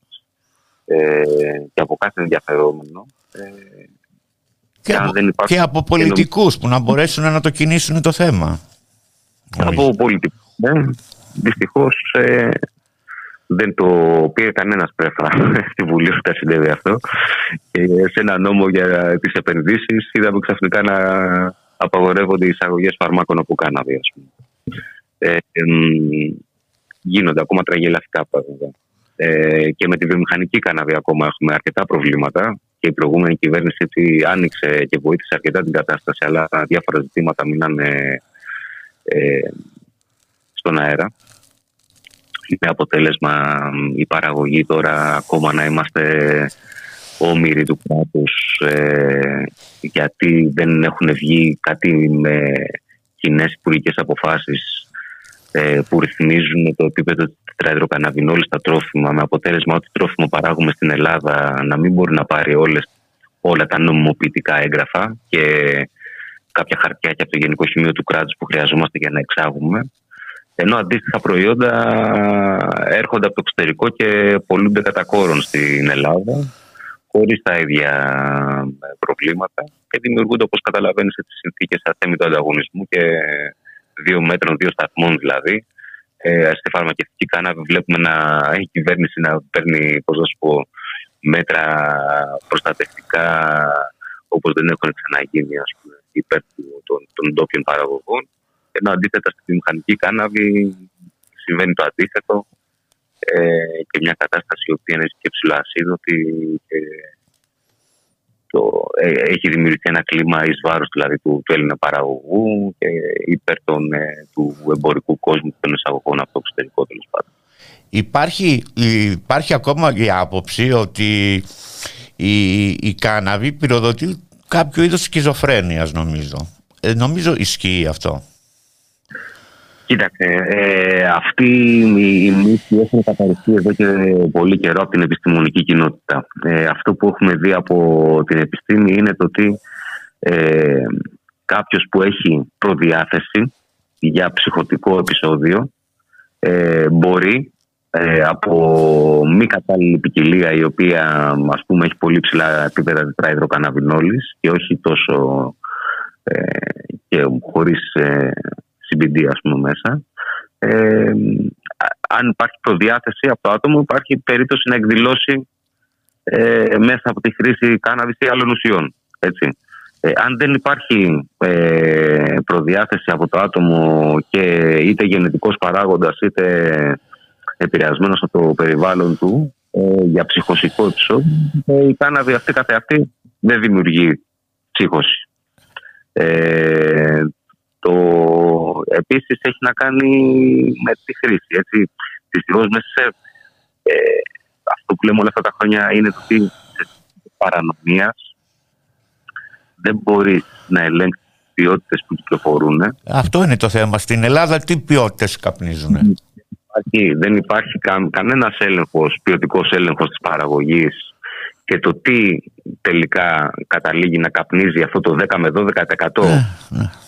ε, και από κάθε ενδιαφερόμενο. Ε, Και, αν από, δεν υπάρχει- και από πολιτικούς που να μπορέσουν να το κινήσουν το θέμα. από πολιτικούς. Ναι. Δυστυχώς ε, δεν το πήρε κανένας πρέφα <laughs> στη Βουλή που τα συνέβη αυτό. Και σε ένα νόμο για τις επενδύσεις είδαμε ξαφνικά να απαγορεύονται οι εισαγωγές φαρμάκων από κάναβη, ας πούμε. Ε, εμ, γίνονται ακόμα τραγελαφικά πράγματα. Ε, και με τη βιομηχανική κάναβη ακόμα έχουμε αρκετά προβλήματα. Και η προηγούμενη κυβέρνηση έτσι άνοιξε και βοήθησε αρκετά την κατάσταση, αλλά διάφορα ζητήματα μείνανε ε, στον αέρα. Με αποτέλεσμα η παραγωγή τώρα ακόμα να είμαστε όμοιροι του κράτους ε, γιατί δεν έχουν βγει κάτι με κοινές υπουργικές αποφάσεις ε, που ρυθμίζουν το επίπεδο της τετραεδροκαναβινόλης στα τρόφιμα με αποτέλεσμα ότι τρόφιμο παράγουμε στην Ελλάδα να μην μπορεί να πάρει όλες, όλα τα νομιμοποιητικά έγγραφα και κάποια χαρτιά και από το Γενικό Χημείο του κράτους που χρειαζόμαστε για να εξάγουμε. Ενώ αντίστοιχα προϊόντα έρχονται από το εξωτερικό και πολλούνται κατά κόρον στην Ελλάδα χωρίς τα ίδια προβλήματα και δημιουργούνται όπως καταλαβαίνεις τις συνθήκες αθέμητου ανταγωνισμού και δύο μέτρων, δύο σταθμών δηλαδή. Ε, στη φαρμακευτική κάναβη βλέπουμε να έχει η κυβέρνηση να παίρνει πώς να σου πω, μέτρα προστατευτικά όπως δεν έχουν ξαναγίνει ας πούμε, υπέρ του- των, των ντόπιων παραγωγών ενώ αντίθετα στη μηχανική κάναβη συμβαίνει το αντίθετο ε, και μια κατάσταση η οποία είναι και ψηλά ασίδωτη και το, ε, έχει δημιουργηθεί ένα κλίμα εις βάρος δηλαδή του, του Έλληνα παραγωγού και υπέρ των, ε, του εμπορικού κόσμου των εισαγωγών από το εξωτερικό τέλος πάντων. Υπάρχει, υπάρχει ακόμα η άποψη ότι η, η κάναβη πυροδοτεί κάποιο είδος σκιζοφρένειας νομίζω. Ε, νομίζω ισχύει αυτό. Κοίταξε, ε, αυτή η, η μύθη έχουν καταρριφθεί εδώ και πολύ καιρό από την επιστημονική κοινότητα. Ε, αυτό που έχουμε δει από την επιστήμη είναι το ότι ε, κάποιος που έχει προδιάθεση για ψυχοτικό επεισόδιο ε, μπορεί ε, από μη κατάλληλη ποικιλία η οποία ας πούμε έχει πολύ ψηλά επίπεδα τετραεδροκαναβινόλης και όχι τόσο ε, και χωρίς ε, CBD ας πούμε μέσα ε, α- αν υπάρχει προδιάθεση από το άτομο υπάρχει περίπτωση να εκδηλώσει ε, μέσα από τη χρήση κάναβης ή άλλων ουσιών έτσι. Ε, αν δεν υπάρχει ε, προδιάθεση από το άτομο και είτε γενετικός παράγοντας είτε επηρεασμένος από το περιβάλλον του ε, για ψυχοσικό επεισόδιο, ε, η κάναβη αυτή καθεαυτή δεν δημιουργεί ψύχωση. Ε, το επίσης έχει να κάνει με τη χρήση. Έτσι. Δυστυχώς μέσα σε ε, αυτό που λέμε όλα αυτά τα χρόνια είναι το ότι σε παρανομίας δεν μπορείς να ελέγξεις τις ποιότητες που κυκλοφορούν. Αυτό είναι το θέμα. Στην Ελλάδα τι ποιότητες καπνίζουν. Υπάρχει, δεν υπάρχει κα, κανένας έλεγχος, ποιοτικός έλεγχος της παραγωγής και το τι τελικά καταλήγει να καπνίζει αυτό το 10 με 12% ελληνικού,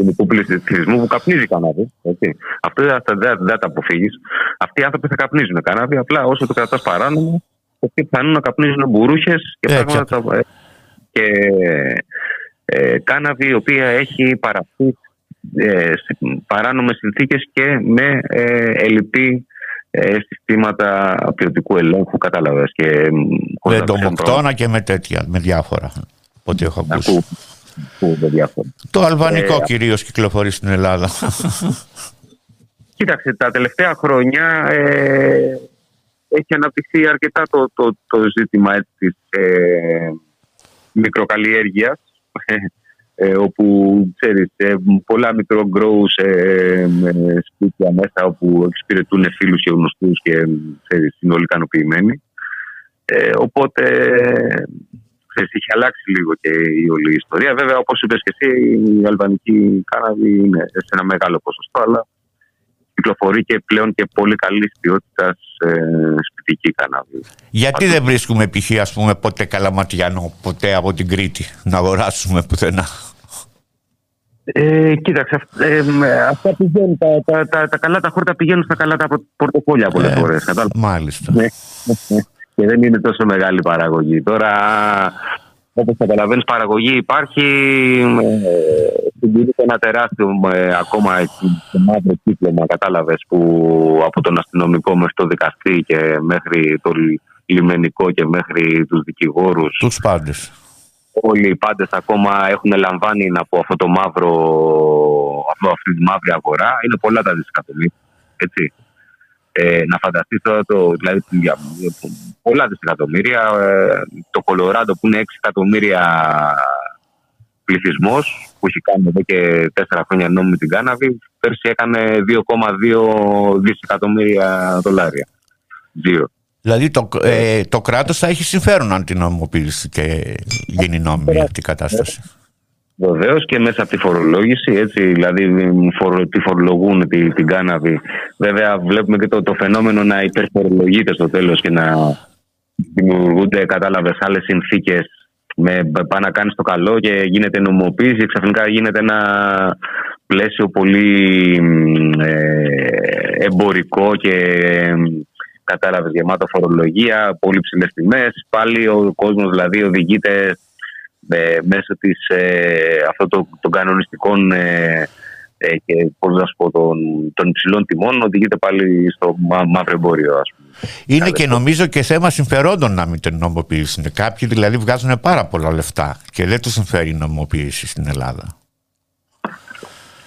ελληνικού πληθυσμού που καπνίζει κανάβι. Έτσι. Αυτό δεν δεν- δεν τα αποφύγεις. Αυτοί οι άνθρωποι θα καπνίζουν κανάβι. Απλά όσο το κρατάς παράνομο, αυτοί πιθανόν να καπνίζουν μπουρούχες και Έτσι πράγματα. τα- Και ε, κάναβη η οποία έχει παραχθεί ε, σε παράνομες συνθήκες και με ε, ελλειπή ε, συστήματα ποιοτικού ελέγχου, κατάλαβες. Και, μ, χωρίς Με να ξέρουν ντομοκτώνα και με τέτοια, με διάφορα. Από ό,τι έχω να ακούσει. Ακού- ακούγονται διάφορα. Το αλβανικό Ε, κυρίως κυκλοφορεί στην Ελλάδα. Κοίταξε, τα τελευταία χρόνια ε, έχει αναπτυχθεί αρκετά το, το, το ζήτημα έτσι, της ε, μικροκαλλιέργειας ε, όπου ξέρεις ε, πολλά μικρογκρόους ε, με σπίτια μέσα όπου εξυπηρετούν φίλους και γνωστούς και ξέρεις, είναι όλοι ικανοποιημένοι. Ε, οπότε ξέρεις, έχει αλλάξει λίγο και η όλη η ιστορία. Βέβαια, όπως είπες και εσύ, η αλβανική κάναβη είναι σε ένα μεγάλο ποσοστό, αλλά κυκλοφορεί και πλέον και πολύ καλή ποιότητα ε, σπιτική κάναβη. Γιατί δεν βρίσκουμε π.χ. ας πούμε ποτέ καλαματιανό, ποτέ από την Κρήτη να αγοράσουμε πουθενά; Ε, κοίταξε, αυ- ε, με- αυτά πηγαίνουν, τα, τα, τα, τα καλά τα χόρτα πηγαίνουν στα καλά τα πορ- πορτοφόλια πολλές Ε, φορές. κατάλαβες. Μάλιστα. Ναι. και δεν είναι τόσο μεγάλη παραγωγή. Τώρα, όπως καταλαβαίνεις, παραγωγή υπάρχει. Ε, συντηρείται ένα τεράστιο ε, ακόμα και μαύρο κύκλωμα, κατάλαβες, που από τον αστυνομικό μέχρι το δικαστή και μέχρι το λι- λιμενικό και μέχρι τους δικηγόρους. Τους πάντες. Όλοι οι πάντες ακόμα έχουν λαμβάνει από αυτό το μαύρο, από αυτή τη μαύρη αγορά. Είναι πολλά τα δισεκατομμύρια. Έτσι. Ε, να φανταστείς τώρα το, δηλαδή, για, πολλά δισεκατομμύρια. Ε, το Κολοράντο που είναι 6 εκατομμύρια πληθυσμός που έχει κάνει εδώ και 4 χρόνια νόμιμη την κάναβη, πέρσι έκανε 2,2 δισεκατομμύρια δολάρια. Δύο. Δηλαδή το, ε, το κράτος θα έχει συμφέρον αν την νομιμοποιήσει και γίνει νόμιμη αυτή η κατάσταση. Βεβαίως και μέσα από τη φορολόγηση, έτσι, δηλαδή μ, φορο, τη φορολογούν τη, την κάναβη. Βέβαια, βλέπουμε και το, το φαινόμενο να υπερφορολογείται στο τέλος και να δημιουργούνται, κατάλαβες, άλλες συνθήκες. Με πάει να κάνεις το καλό και γίνεται νομοποίηση, ξαφνικά γίνεται ένα πλαίσιο πολύ μ, ε, εμπορικό και κατάλαβες γεμάτο φορολογία, πολύ ψηλές τιμές. Πάλι ο κόσμος δηλαδή οδηγείται ε, μέσω της, ε, αυτών των, των κανονιστικών ε, ε, και πώς να σου πω, των, των υψηλών τιμών οδηγείται πάλι στο μα, μαύρο εμπόριο ας πούμε. Είναι και νομίζω και θέμα συμφερόντων να μην την νομιμοποιήσουν. Κάποιοι δηλαδή βγάζουν πάρα πολλά λεφτά και δεν τους συμφέρει η νομιμοποίηση στην Ελλάδα.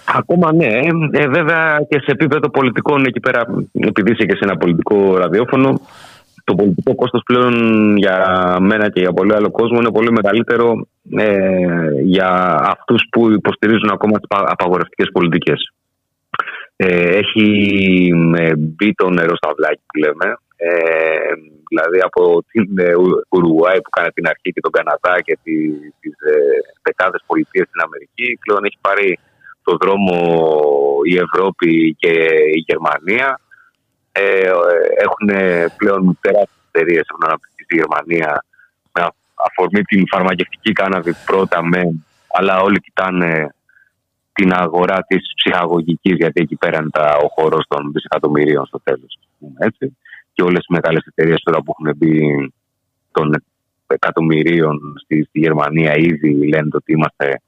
Ακόμα ναι, ε, βέβαια και σε επίπεδο πολιτικών εκεί πέρα, επειδή είσαι και σε ένα πολιτικό ραδιόφωνο, το πολιτικό κόστος πλέον για μένα και για πολύ άλλο κόσμο είναι πολύ μεγαλύτερο ε, για αυτούς που υποστηρίζουν ακόμα τις πα- απαγορευτικές πολιτικές. Ε, έχει ε, μπει το νερό στα βλάκια που λέμε. Ε, δηλαδή από την ε, Ου- Ουρουάη που κάνει την αρχή και τον Καναδά και τι, τις ε, δεκάδες πολιτείες στην Αμερική πλέον έχει πάρει το δρόμο η Ευρώπη και η Γερμανία. Ε, ε, έχουν πλέον τεράστιες εταιρείες έχουν αναπτυχθεί στη Γερμανία με α- αφορμή την φαρμακευτική κάναβη πρώτα με, αλλά όλοι κοιτάνε την αγορά της ψυχαγωγικής γιατί εκεί πέρα είναι τα, ο χώρος των δισεκατομμυρίων στο τέλος. ας πούμε, Έτσι. Και όλες οι μεγάλες εταιρείες τώρα που έχουν μπει των εκατομμυρίων στη, στη Γερμανία ήδη λένε ότι είμαστε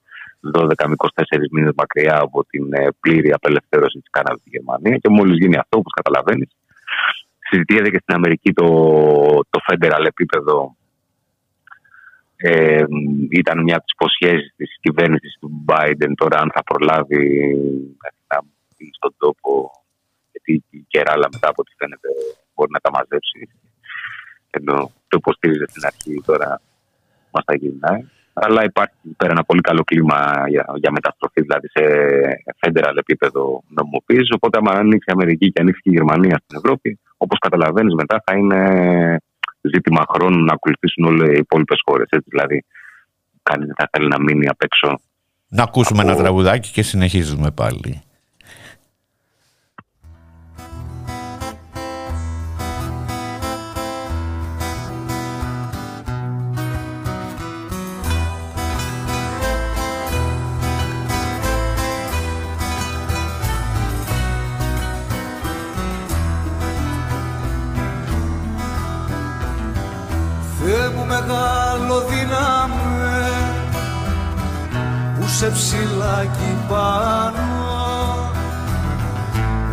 12 με 24 μήνες μακριά από την ε, πλήρη απελευθέρωση της κάναβης στη Γερμανία. Και μόλις γίνει αυτό όπως καταλαβαίνεις συζητιέται και στην Αμερική το, το federal επίπεδο. Ε, ήταν μια από τις υποσχέσεις της κυβέρνησης του Biden τώρα αν θα προλάβει να μπει στον τόπο γιατί η κεράλα μετά από ό,τι φαίνεται μπορεί να τα μαζέψει. Ενώ το υποστήριζε στην αρχή τώρα μας τα γυρνάει αλλά υπάρχει εκεί πέρα ένα πολύ καλό κλίμα για, για μεταστροφή δηλαδή σε federal επίπεδο νομιμοποίηση οπότε άμα ανοίξει η Αμερική και ανοίξει και η Γερμανία στην Ευρώπη όπως καταλαβαίνεις μετά θα είναι ζήτημα χρόνου να ακολουθήσουν όλες οι υπόλοιπες χώρες. Δηλαδή, κανείς δεν θα θέλει να μείνει απ' έξω. Να ακούσουμε Από- ένα τραγουδάκι και συνεχίζουμε πάλι. Μεγάλο δύναμε που σε ψηλάκι πάνω.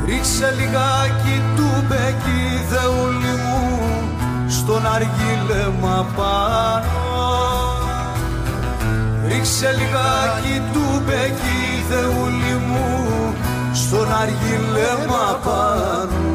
Ρίξε λιγάκι του μπέκι δεούλη μου στον αργίλεμα πάνω. Ρίξε λιγάκι του μπέκι θεούλη μου στον αργίλεμα πάνω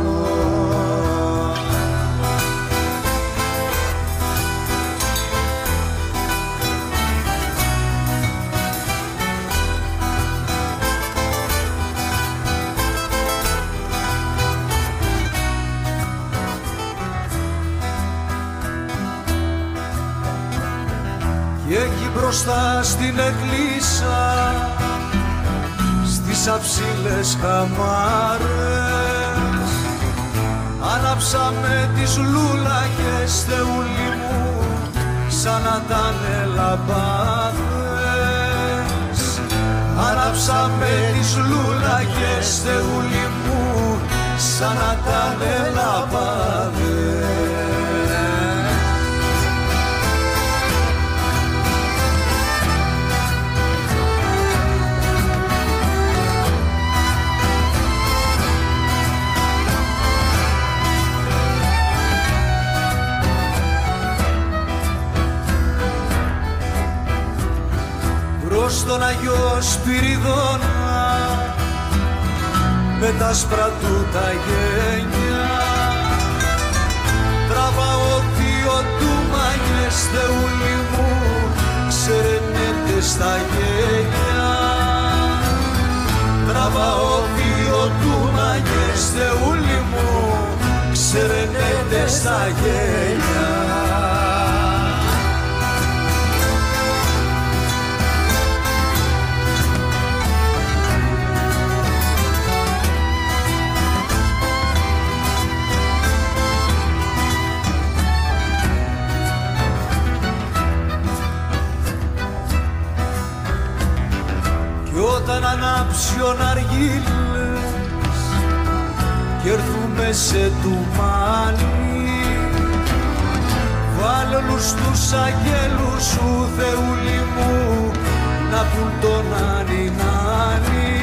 μπροστά στην εκκλήσα στις αψίλες καμάρες. Άναψαμε τις λουλάκες θεούλη μου σαν να ήταν λαμπάδες. Άναψαμε τις λουλάκες θεούλη μου σαν να ήταν λαμπάδες προς τον Αγιο Σπυριδώνα με τα άσπρα του τα γένια. Τραβάω δύο του μαγιές θεούλη μου ξερενέται στα γένια. Τραβάω δύο του μαγιές θεούλη μου ξερενέται στα γένια όταν ανάψει ο ναργίλες κι έρθουμε σε τουμάνι. Βάλε όλους τους αγγέλους σου Θεούλη μου να πουν τον Άνι Νάνι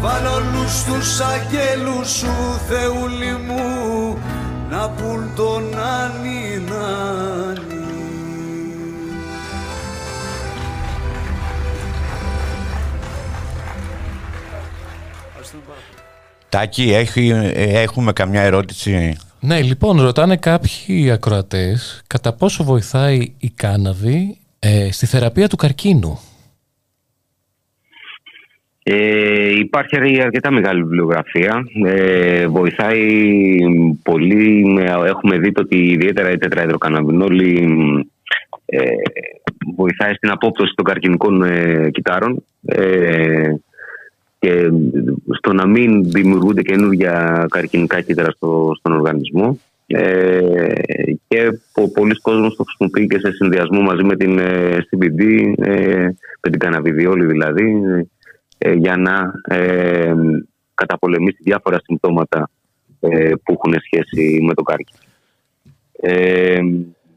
Βάλε όλους τους αγγέλους σου Θεούλη μου να πουν τον Άνι Τάκη, έχει, ε, έχουμε καμιά ερώτηση; Ναι, λοιπόν, ρωτάνε κάποιοι ακροατές κατά πόσο βοηθάει η κάναβη ε, στη θεραπεία του καρκίνου. Ε, υπάρχει αρκετά μεγάλη βιβλιογραφία. Ε, βοηθάει πολύ. Έχουμε δει το ότι ιδιαίτερα η τετραεδροκαναβινόλη ε, βοηθάει στην απόπτωση των καρκινικών ε, κυτάρων ε, και στο να μην δημιουργούνται καινούργια καρκινικά κύτταρα στο, στον οργανισμό. Ε, και πο, πολλοί κόσμος το χρησιμοποιεί και σε συνδυασμό μαζί με την ε, CBD, ε, με την καναβιδιόλη δηλαδή, ε, για να ε, καταπολεμήσει διάφορα συμπτώματα ε, που έχουν σχέση με το κάρκινο. Ε,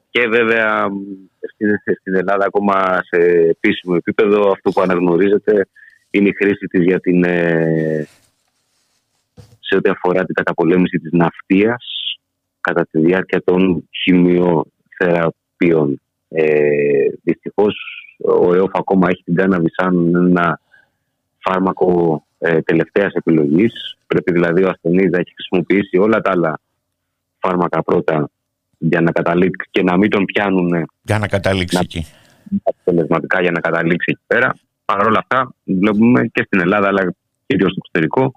και βέβαια στην, στην Ελλάδα ακόμα σε επίσημο επίπεδο αυτό που αναγνωρίζεται είναι η χρήση της για την, ε, σε ό,τι αφορά την καταπολέμηση της ναυτίας κατά τη διάρκεια των χημειοθεραπείων. Ε, δυστυχώς ο ΕΟΦ ακόμα έχει την κάναβη σαν ένα φάρμακο ε, τελευταίας επιλογής. Πρέπει δηλαδή ο ασθενής να έχει χρησιμοποιήσει όλα τα άλλα φάρμακα πρώτα για να καταλήξει και να μην τον πιάνουν Για να καταλήξει Να- εκεί. αποτελεσματικά για να καταλήξει εκεί πέρα. Παρ' όλα αυτά, βλέπουμε και στην Ελλάδα, αλλά κυρίως στο εξωτερικό,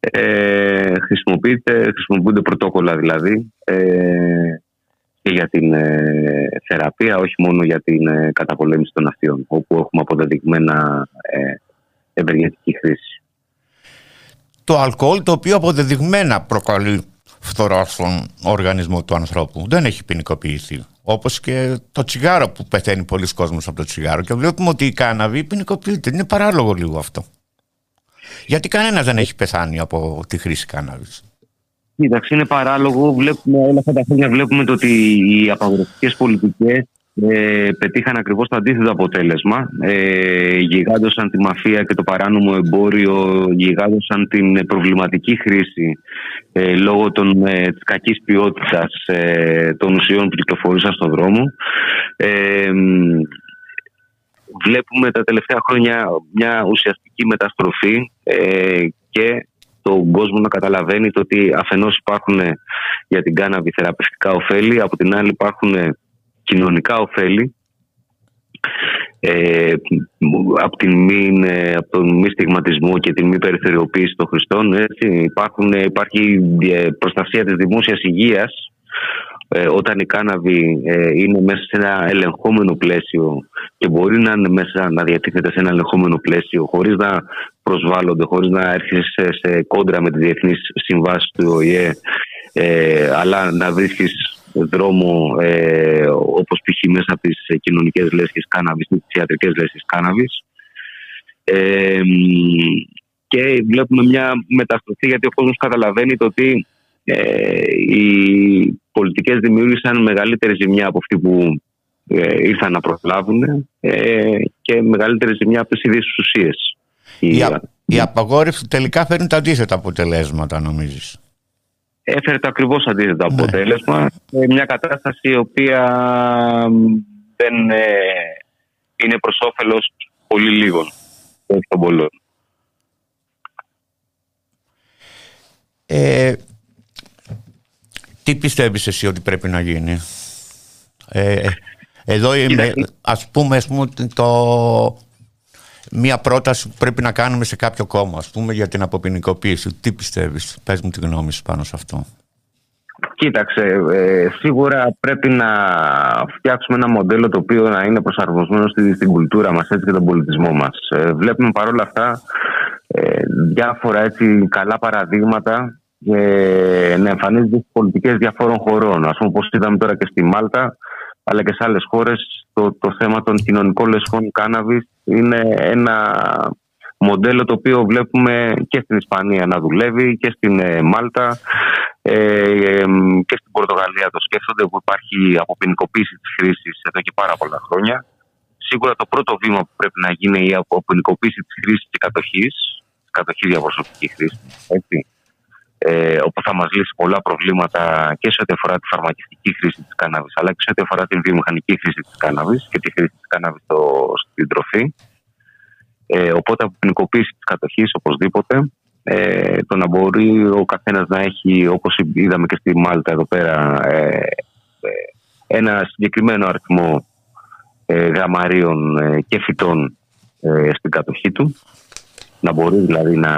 ε, χρησιμοποιείται, χρησιμοποιούνται πρωτόκολλα δηλαδή ε, και για την ε, θεραπεία, όχι μόνο για την ε, καταπολέμηση των αυτιών, όπου έχουμε αποδεδειγμένα ε, ευεργετική χρήση. Το αλκοόλ το οποίο αποδεδειγμένα προκαλεί φθορά στον οργανισμό του ανθρώπου. Δεν έχει ποινικοποιηθεί. Όπως και το τσιγάρο που πεθαίνει πολλοί κόσμος από το τσιγάρο. Και βλέπουμε ότι η κάναβη ποινικοποιείται. Είναι παράλογο λίγο αυτό. Γιατί κανένας δεν έχει πεθάνει από τη χρήση κάναβης. Κοίταξε, είναι παράλογο. Βλέπουμε, όλα αυτά τα χρόνια βλέπουμε το ότι οι απαγορευτικές πολιτικές ε, πετύχαν ακριβώς το αντίθετο αποτέλεσμα. Ε, γιγάντωσαν τη μαφία και το παράνομο εμπόριο, γιγάντωσαν την προβληματική χρήση ε, λόγω των, ε, της κακής ποιότητας ε, των ουσιών που κυκλοφορούσαν στον δρόμο. Ε, βλέπουμε τα τελευταία χρόνια μια ουσιαστική μεταστροφή ε, και τον κόσμο να καταλαβαίνει το ότι αφενός υπάρχουν για την κάναβη θεραπευτικά ωφέλη, από την άλλη υπάρχουν κοινωνικά ωφέλη. Ε, από, την μη, από τον μη στιγματισμό και την μη περιθωριοποίηση των χρηστών έτσι, υπάρχουν, υπάρχει προστασία της δημόσιας υγείας ε, όταν η κάναβη ε, είναι μέσα σε ένα ελεγχόμενο πλαίσιο και μπορεί να είναι μέσα να διατίθεται σε ένα ελεγχόμενο πλαίσιο χωρίς να προσβάλλονται, χωρίς να έρχεσαι σε, σε κόντρα με τις διεθνείς συμβάσεις του ΟΗΕ ε, αλλά να βρίσκεις δρόμο ε, όπως π.χ. μέσα από τις κοινωνικές λέσχες κάναβης, τις ιατρικές λέσχες κάναβης. Ε, και βλέπουμε μια μεταστροφή γιατί ο κόσμος καταλαβαίνει το ότι ε, οι πολιτικές δημιούργησαν μεγαλύτερη ζημιά από αυτή που ε, ήρθαν να προλάβουν ε, και μεγαλύτερη ζημιά από τις ίδιες ουσίες. Η, η απαγόρευση τελικά φέρνει τα αντίθετα αποτελέσματα νομίζεις; Έφερε το ακριβώς αντίθετο ναι. αποτέλεσμα. Ε, μια κατάσταση η οποία δεν ε, είναι προς όφελος πολύ λίγων, των πολλών. Ε, τι πιστεύεις εσύ ότι πρέπει να γίνει; Ε, εδώ είμαι, ας πούμε, ας πούμε το, μία πρόταση που πρέπει να κάνουμε σε κάποιο κόμμα, ας πούμε, για την αποποινικοποίηση. Τι πιστεύεις, πες μου τη γνώμη σου πάνω σε αυτό. Κοίταξε, ε, σίγουρα πρέπει να φτιάξουμε ένα μοντέλο το οποίο να είναι προσαρμοσμένο στη, στην κουλτούρα μας έτσι, και τον πολιτισμό μας. Ε, βλέπουμε παρόλα αυτά ε, διάφορα έτσι, καλά παραδείγματα ε, να εμφανίζονται στις πολιτικές διαφόρων χωρών. Ας πούμε, όπως είδαμε τώρα και στη Μάλτα, αλλά και σε άλλες χώρες, το, το θέμα των κοινωνικών λεσχών κάναβης είναι ένα μοντέλο το οποίο βλέπουμε και στην Ισπανία να δουλεύει και στην ε, Μάλτα ε, και στην Πορτογαλία το σκέφτονται που υπάρχει αποποινικοποίηση της χρήσης εδώ και πάρα πολλά χρόνια. Σίγουρα το πρώτο βήμα που πρέπει να γίνει είναι η αποποινικοποίηση της χρήσης και κατοχής, κατοχής για προσωπική χρήση, έτσι, ε, όπου θα μας λύσει πολλά προβλήματα και σε ό,τι αφορά τη φαρμακευτική χρήση της κάναβης αλλά και σε ό,τι αφορά την βιομηχανική χρήση της κάναβης και τη χρήση της κάναβης στο, στην τροφή. Ε, οπότε από ποινικοποίηση της κατοχής οπωσδήποτε ε, το να μπορεί ο καθένας να έχει όπως είδαμε και στη Μάλτα εδώ πέρα ε, ε ένα συγκεκριμένο αριθμό ε, γραμμαρίων ε, και φυτών στην κατοχή του να μπορεί δηλαδή να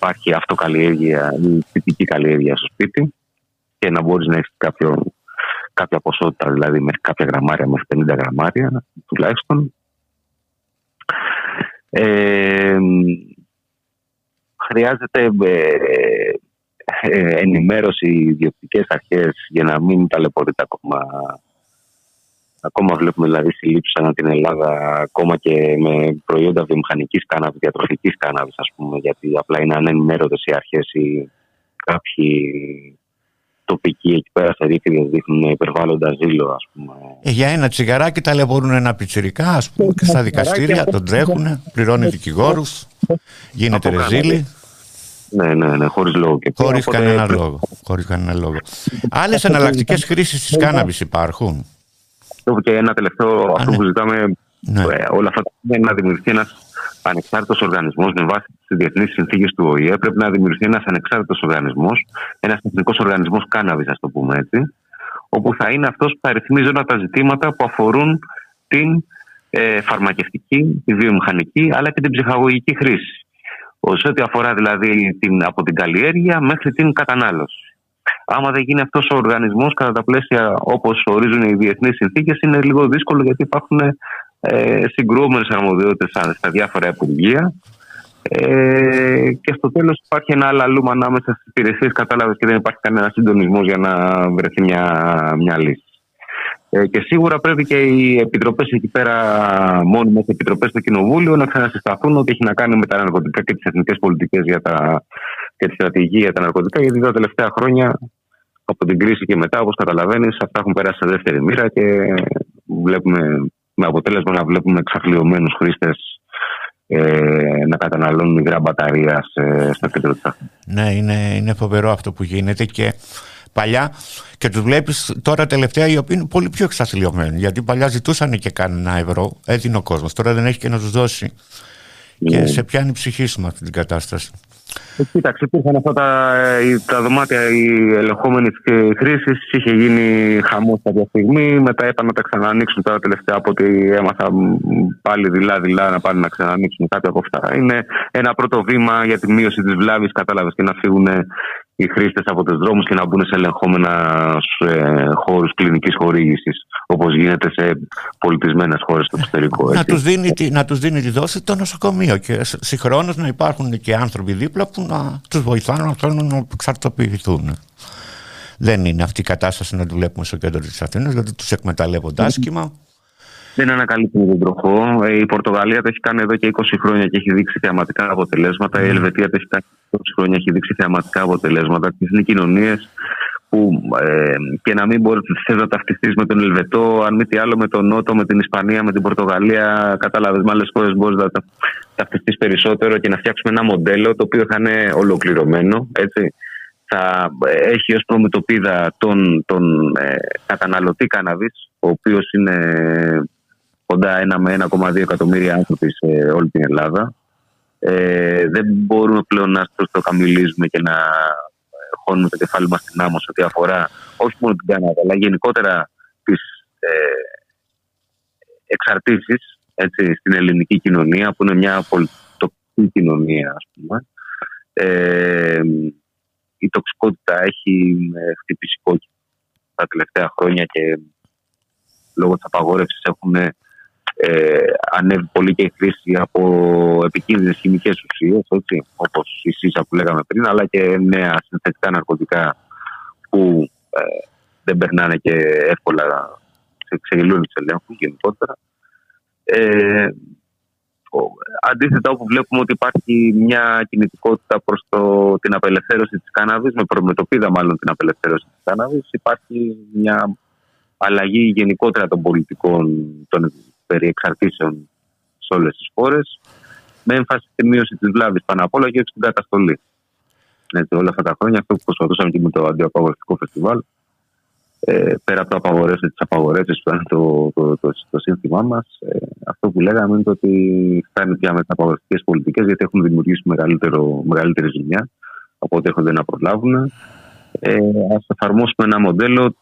υπάρχει αυτοκαλλιέργεια ή φυτική καλλιέργεια στο σπίτι και να μπορείς να έχεις κάποια ποσότητα, δηλαδή μέχρι κάποια γραμμάρια, μέχρι 50 γραμμάρια τουλάχιστον. Ε, χρειάζεται ε, ε, ενημέρωση ιδιωτικές αρχές για να μην ταλαιπωρείται ακόμα Ακόμα βλέπουμε δηλαδή συλλήψει ανά την Ελλάδα, ακόμα και με προϊόντα βιομηχανική κάναβη, διατροφική κάναβη, α πούμε, γιατί απλά είναι ανενημέρωτε οι αρχέ ή κάποιοι τοπικοί εκεί πέρα στα δίκτυα δείχνουν υπερβάλλοντα ζήλο, α πούμε. Ε, για ένα τσιγαράκι ταλαιπωρούν ένα πιτσυρικά, α πούμε, και στα δικαστήρια τον τρέχουν, πληρώνει δικηγόρου, γίνεται ρεζίλη. Ναι, ναι, ναι, χωρί λόγο. Χωρί κανένα λόγο. Χωρίς κανένα λόγο. Άλλε εναλλακτικέ χρήσει τη κάναβη υπάρχουν και ένα τελευταίο, αυτό ναι. που ζητάμε ναι. Ε, όλα αυτά είναι να δημιουργηθεί ένας ανεξάρτητος οργανισμός με βάση τις διεθνείς συνθήκες του ΟΗΕ. Πρέπει να δημιουργηθεί ένας ανεξάρτητος οργανισμός, ένας εθνικός οργανισμός κάναβης, ας το πούμε έτσι, όπου θα είναι αυτός που θα ρυθμίζει όλα τα ζητήματα που αφορούν την ε, φαρμακευτική, τη βιομηχανική αλλά και την ψυχαγωγική χρήση. Σε ό,τι αφορά δηλαδή την, από την καλλιέργεια μέχρι την κατανάλωση. Άμα δεν γίνει αυτός ο οργανισμός κατά τα πλαίσια όπως ορίζουν οι διεθνείς συνθήκες, είναι λίγο δύσκολο γιατί υπάρχουν ε, συγκρούμενες αρμοδιότητες στα διάφορα υπουργεία. Ε, και στο τέλος υπάρχει ένα άλλο ανάμεσα στις υπηρεσίες, κατάλαβες και δεν υπάρχει κανένα συντονισμός για να βρεθεί μια, μια λύση. Ε, και σίγουρα πρέπει και οι επιτροπές εκεί πέρα, μόνιμε επιτροπές στο Κοινοβούλιο, να ξανασυσταθούν ότι έχει να κάνει με τα ναρκωτικά και τις εθνικές πολιτικές για τα και τη στρατηγική για τα ναρκωτικά, γιατί τα τελευταία χρόνια από την κρίση και μετά, όπως καταλαβαίνεις, αυτά έχουν περάσει σε δεύτερη μοίρα και βλέπουμε με αποτέλεσμα να βλέπουμε εξαφλειωμένου χρήστες ε, να καταναλώνουν μικρά μπαταρία σε, στο κέντρο της Ναι, είναι, είναι φοβερό αυτό που γίνεται και παλιά και τους βλέπεις τώρα τελευταία οι οποίοι είναι πολύ πιο εξαθλειωμένοι. Γιατί παλιά ζητούσαν και κανένα ευρώ, έδινε ο κόσμος. Τώρα δεν έχει και να τους δώσει. Και Ναι. σε πιάνει η ψυχή σου με αυτή την κατάσταση. Ε, Κοίταξε, υπήρχαν αυτά τα, ε, τα δωμάτια η ελεγχόμενη χρήση. Είχε γίνει χαμός κάποια στιγμή. Μετά είπαν να τα ξανανοίξουν τώρα τελευταία από ό,τι έμαθα μ, πάλι δειλά-δειλά να πάνε να ξανανοίξουν κάποια από αυτά. Είναι ένα πρώτο βήμα για τη μείωση της βλάβης, κατάλαβες και να φύγουν οι χρήστες από τους δρόμους και να μπουν σε ελεγχόμενα ε, χώρους κλινικής χορήγησης, όπως γίνεται σε πολιτισμένες χώρες στο εξωτερικό. Να έτσι. τους, δίνει, τη- να τους δίνει τη δόση το νοσοκομείο και σ- συγχρόνως να υπάρχουν και άνθρωποι δίπλα που να τους βοηθάνε να θέλουν να εξαρτοποιηθούν. Δεν είναι αυτή η κατάσταση να τη βλέπουμε στο κέντρο της Αθήνας γιατί τους εκμεταλλεύονται άσχημα. Δεν ανακαλύπτουν τον τροχό. Ε, Η Πορτογαλία το έχει κάνει εδώ και 20 χρόνια και έχει δείξει θεαματικά αποτελέσματα. Η Ελβετία το έχει κάνει 20 χρόνια και έχει δείξει θεαματικά αποτελέσματα. Και είναι κοινωνίες που ε, και να μην μπορείς να ταυτιστείς με τον Ελβετό, αν μη τι άλλο με τον Νότο, με την Ισπανία, με την Πορτογαλία. Κατάλαβες, με άλλες χώρες μπορείς να τα- ταυτιστείς περισσότερο και να φτιάξουμε ένα μοντέλο το οποίο θα είναι ολοκληρωμένο. Έτσι. Θα έχει ως προμετωπίδα τον, τον ε, καταναλωτή κάναβης, ο οποίος είναι κοντά ένα με 1,2 εκατομμύρια άνθρωποι σε όλη την Ελλάδα. Ε, δεν μπορούμε πλέον να στο, το καμιλίζουμε και να ε, χώνουμε το κεφάλι μας στην άμμο σε ό,τι αφορά όχι μόνο την Κάναδα, αλλά γενικότερα τις ε, εξαρτήσεις έτσι, στην ελληνική κοινωνία, που είναι μια πολιτική κοινωνία, ας πούμε. Ε, η τοξικότητα έχει ε, χτυπήσει κόκκινο τα τελευταία χρόνια και λόγω της απαγόρευσης έχουν ε, ανέβει πολύ και η χρήση από επικίνδυνες χημικές ουσίες, έτσι, όπως η ΣΥΣΑ που λέγαμε πριν, αλλά και νέα συνθετικά ναρκωτικά που ε, δεν περνάνε και εύκολα σε ξεγελούν τις ελέγχους γενικότερα. Ε, ο- αντίθετα όπου βλέπουμε ότι υπάρχει μια κινητικότητα προς το, την απελευθέρωση της κάναβης, με προμετωπίδα μάλλον την απελευθέρωση της κάναβης, υπάρχει μια αλλαγή γενικότερα των πολιτικών των περί εξαρτήσεων σε όλες τις χώρες, με έμφαση στη μείωση της βλάβης πάνω απ' όλα και όχι στην καταστολή. Έτσι, όλα αυτά τα χρόνια, αυτό που προσπαθούσαμε και με το αντιαπαγορευτικό φεστιβάλ, ε, πέρα από το απαγορεύσει τι απαγορεύσει που είναι το, το, το, το, σύνθημά μας, ε, αυτό που λέγαμε είναι το ότι φτάνει πια με τις απαγορευτικές πολιτικές γιατί έχουν δημιουργήσει μεγαλύτερο, μεγαλύτερη ζημιά από ό,τι έχονται να προλάβουν. Ε, Α εφαρμόσουμε ένα μοντέλο,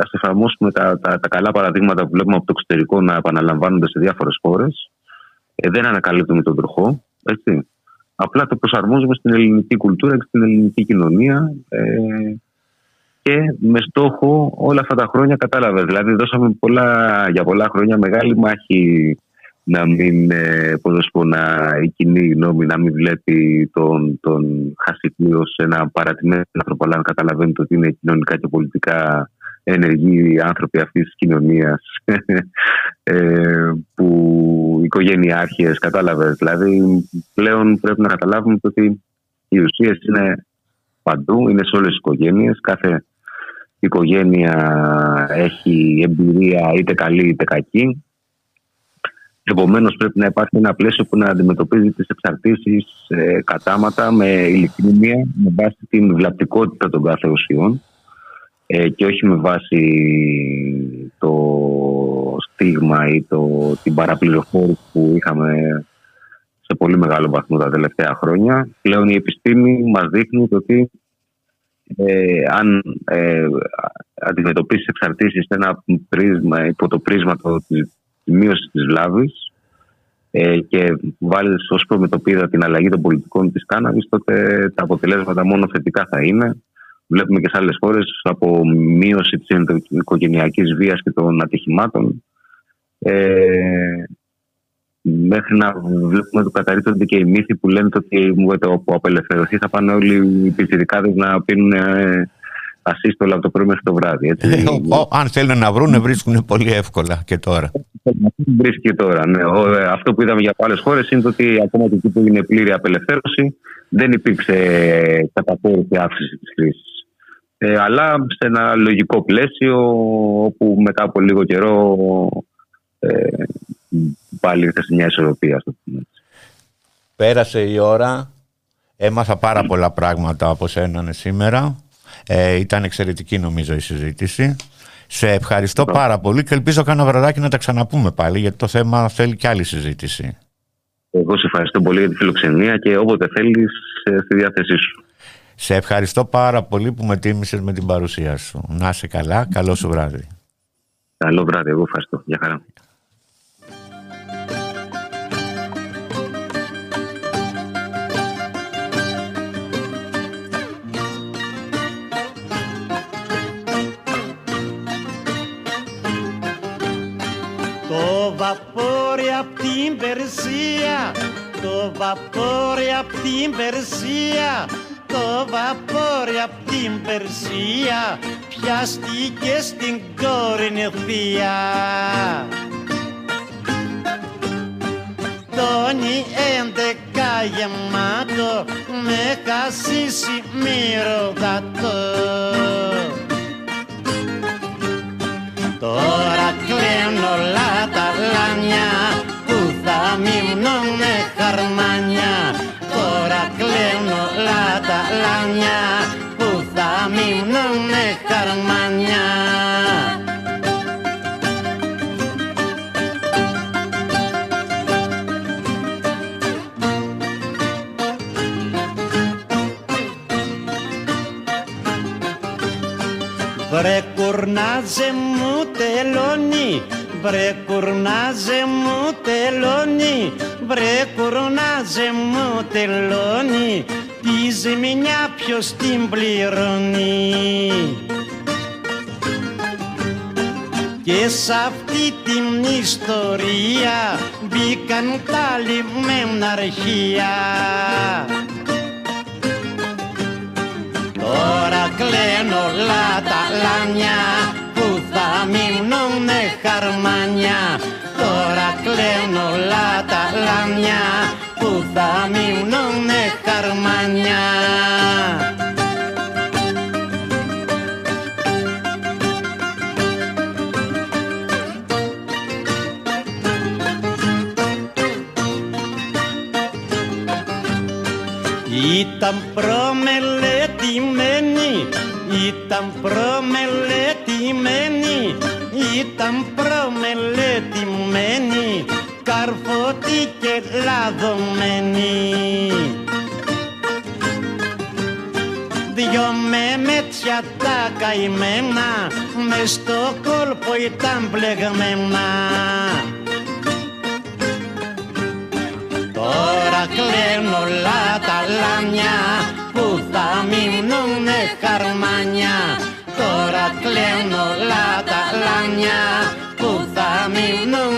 ας εφαρμόσουμε τα, τα, τα καλά παραδείγματα που βλέπουμε από το εξωτερικό να επαναλαμβάνονται σε διάφορες χώρες. Ε, δεν ανακαλύπτουμε τον τροχό. Έτσι. Απλά το προσαρμόζουμε στην ελληνική κουλτούρα και στην ελληνική κοινωνία. Ε, και με στόχο όλα αυτά τα χρόνια κατάλαβες. Δηλαδή, δώσαμε πολλά, για πολλά χρόνια μεγάλη μάχη να μην, ε, πώς να σου πω, να, η κοινή γνώμη να μην βλέπει τον, τον Χασιπλή ως ένα παρατημένο άνθρωπο, αλλά να καταλαβαίνετε ότι είναι κοινωνικά και πολιτικά ενεργοί άνθρωποι αυτής της κοινωνίας <laughs> ε, που οικογενειάρχες, κατάλαβες. Δηλαδή, πλέον πρέπει να καταλάβουμε ότι οι ουσίες είναι παντού, είναι σε όλες τις οικογένειες. Κάθε οικογένεια έχει εμπειρία είτε καλή είτε κακή. Επομένως πρέπει να υπάρχει ένα πλαίσιο που να αντιμετωπίζει τις εξαρτήσεις ε, κατάματα με ειλικρίνεια, με βάση την βλαπτικότητα των κάθε ουσιών ε, και όχι με βάση το στίγμα ή το, την παραπληροφόρηση που είχαμε σε πολύ μεγάλο βαθμό τα τελευταία χρόνια. Πλέον η επιστήμη μας δείχνει ότι ε, αν ε, αντιμετωπίσεις εξαρτήσεις σε ένα πρίσμα, υπό το πρίσμα το, της μείωσης της βλάβης ε, και βάλεις ως προμετωπίδα την αλλαγή των πολιτικών της κάναβης, τότε τα αποτελέσματα μόνο θετικά θα είναι. Βλέπουμε και σε άλλες χώρες από μείωση της οικογενειακής βίας και των ατυχημάτων ε, μέχρι να βλέπουμε το καταρρύπτονται και οι μύθοι που λένε ότι όπου απελευθερωθεί θα πάνε όλοι οι πιτσιρικάδες να πίνουν ε, ασύστολα από το πρωί μέχρι το βράδυ. Έτσι. Ε, ο, ο, αν θέλουν να βρουν, βρίσκουν πολύ εύκολα και τώρα. Βρίσκει τώρα, ναι. Ο, ε, αυτό που είδαμε για άλλες χώρες είναι ότι ακόμα και εκεί που είναι πλήρη απελευθέρωση, δεν υπήρξε καταπόρηση αύξηση της κρίσης. Ε, αλλά σε ένα λογικό πλαίσιο όπου μετά από λίγο καιρό ε, πάλι ήρθε σε μια ισορροπία. Στο Πέρασε η ώρα. Έμαθα πάρα πολλά πράγματα από σένα σήμερα. Ε, ήταν εξαιρετική νομίζω η συζήτηση. Σε ευχαριστώ πάρα πολύ και ελπίζω κάνα βραδάκι να τα ξαναπούμε πάλι γιατί το θέμα θέλει και άλλη συζήτηση. Εγώ σε ευχαριστώ πολύ για τη φιλοξενία και όποτε θέλεις ε, στη διάθεσή σου. Σε ευχαριστώ πάρα πολύ που με τίμησες με την παρουσία σου. Να είσαι καλά. Καλό σου βράδυ. Καλό βράδυ. Εγώ ευχαριστώ. Γεια χαρά. Το βαπόρι απ' την Περσία, το βαπόρι απ' την Περσία, το βαπόρι απ' την Περσία, πιάστηκε στην κόρη θεία. Τόνι έντεκα γεμάτο, με χασίσει μυρωδατό. Τώρα κλαίνω όλα τα λάνια που θα μείνουνε χαρμάνια Τώρα κλαίνω όλα τα λάνια που θα μείνουνε χαρμάνια. Βρε κουρνάζε μου τελώνει, βρε κουρνάζε μου τελώνει, βρε κουρνάζε μου τελώνει, τη ζημιά ποιος την πληρώνει. Και σ' αυτή την ιστορία μπήκαν τα λιμένα αρχεία. Τώρα κλαίνω όλα τα λάνια που θα μείνουνε χαρμάνια Τώρα κλαίνω όλα τα λάνια που θα μείνουνε χαρμάνια Ήταν προμελετημένη, ήταν προμελετημένη, ήταν προμελετημένη, καρφωτή και λαδωμένη. Δυο με μέτια τα καημένα μες στο κόλπο ήταν πλεγμένα Τώρα κλαίνω όλα τα λάνια που θα μεινούνε χαρμάνια. Τώρα κλαίνω όλα τα λάνια που θα μεινούνε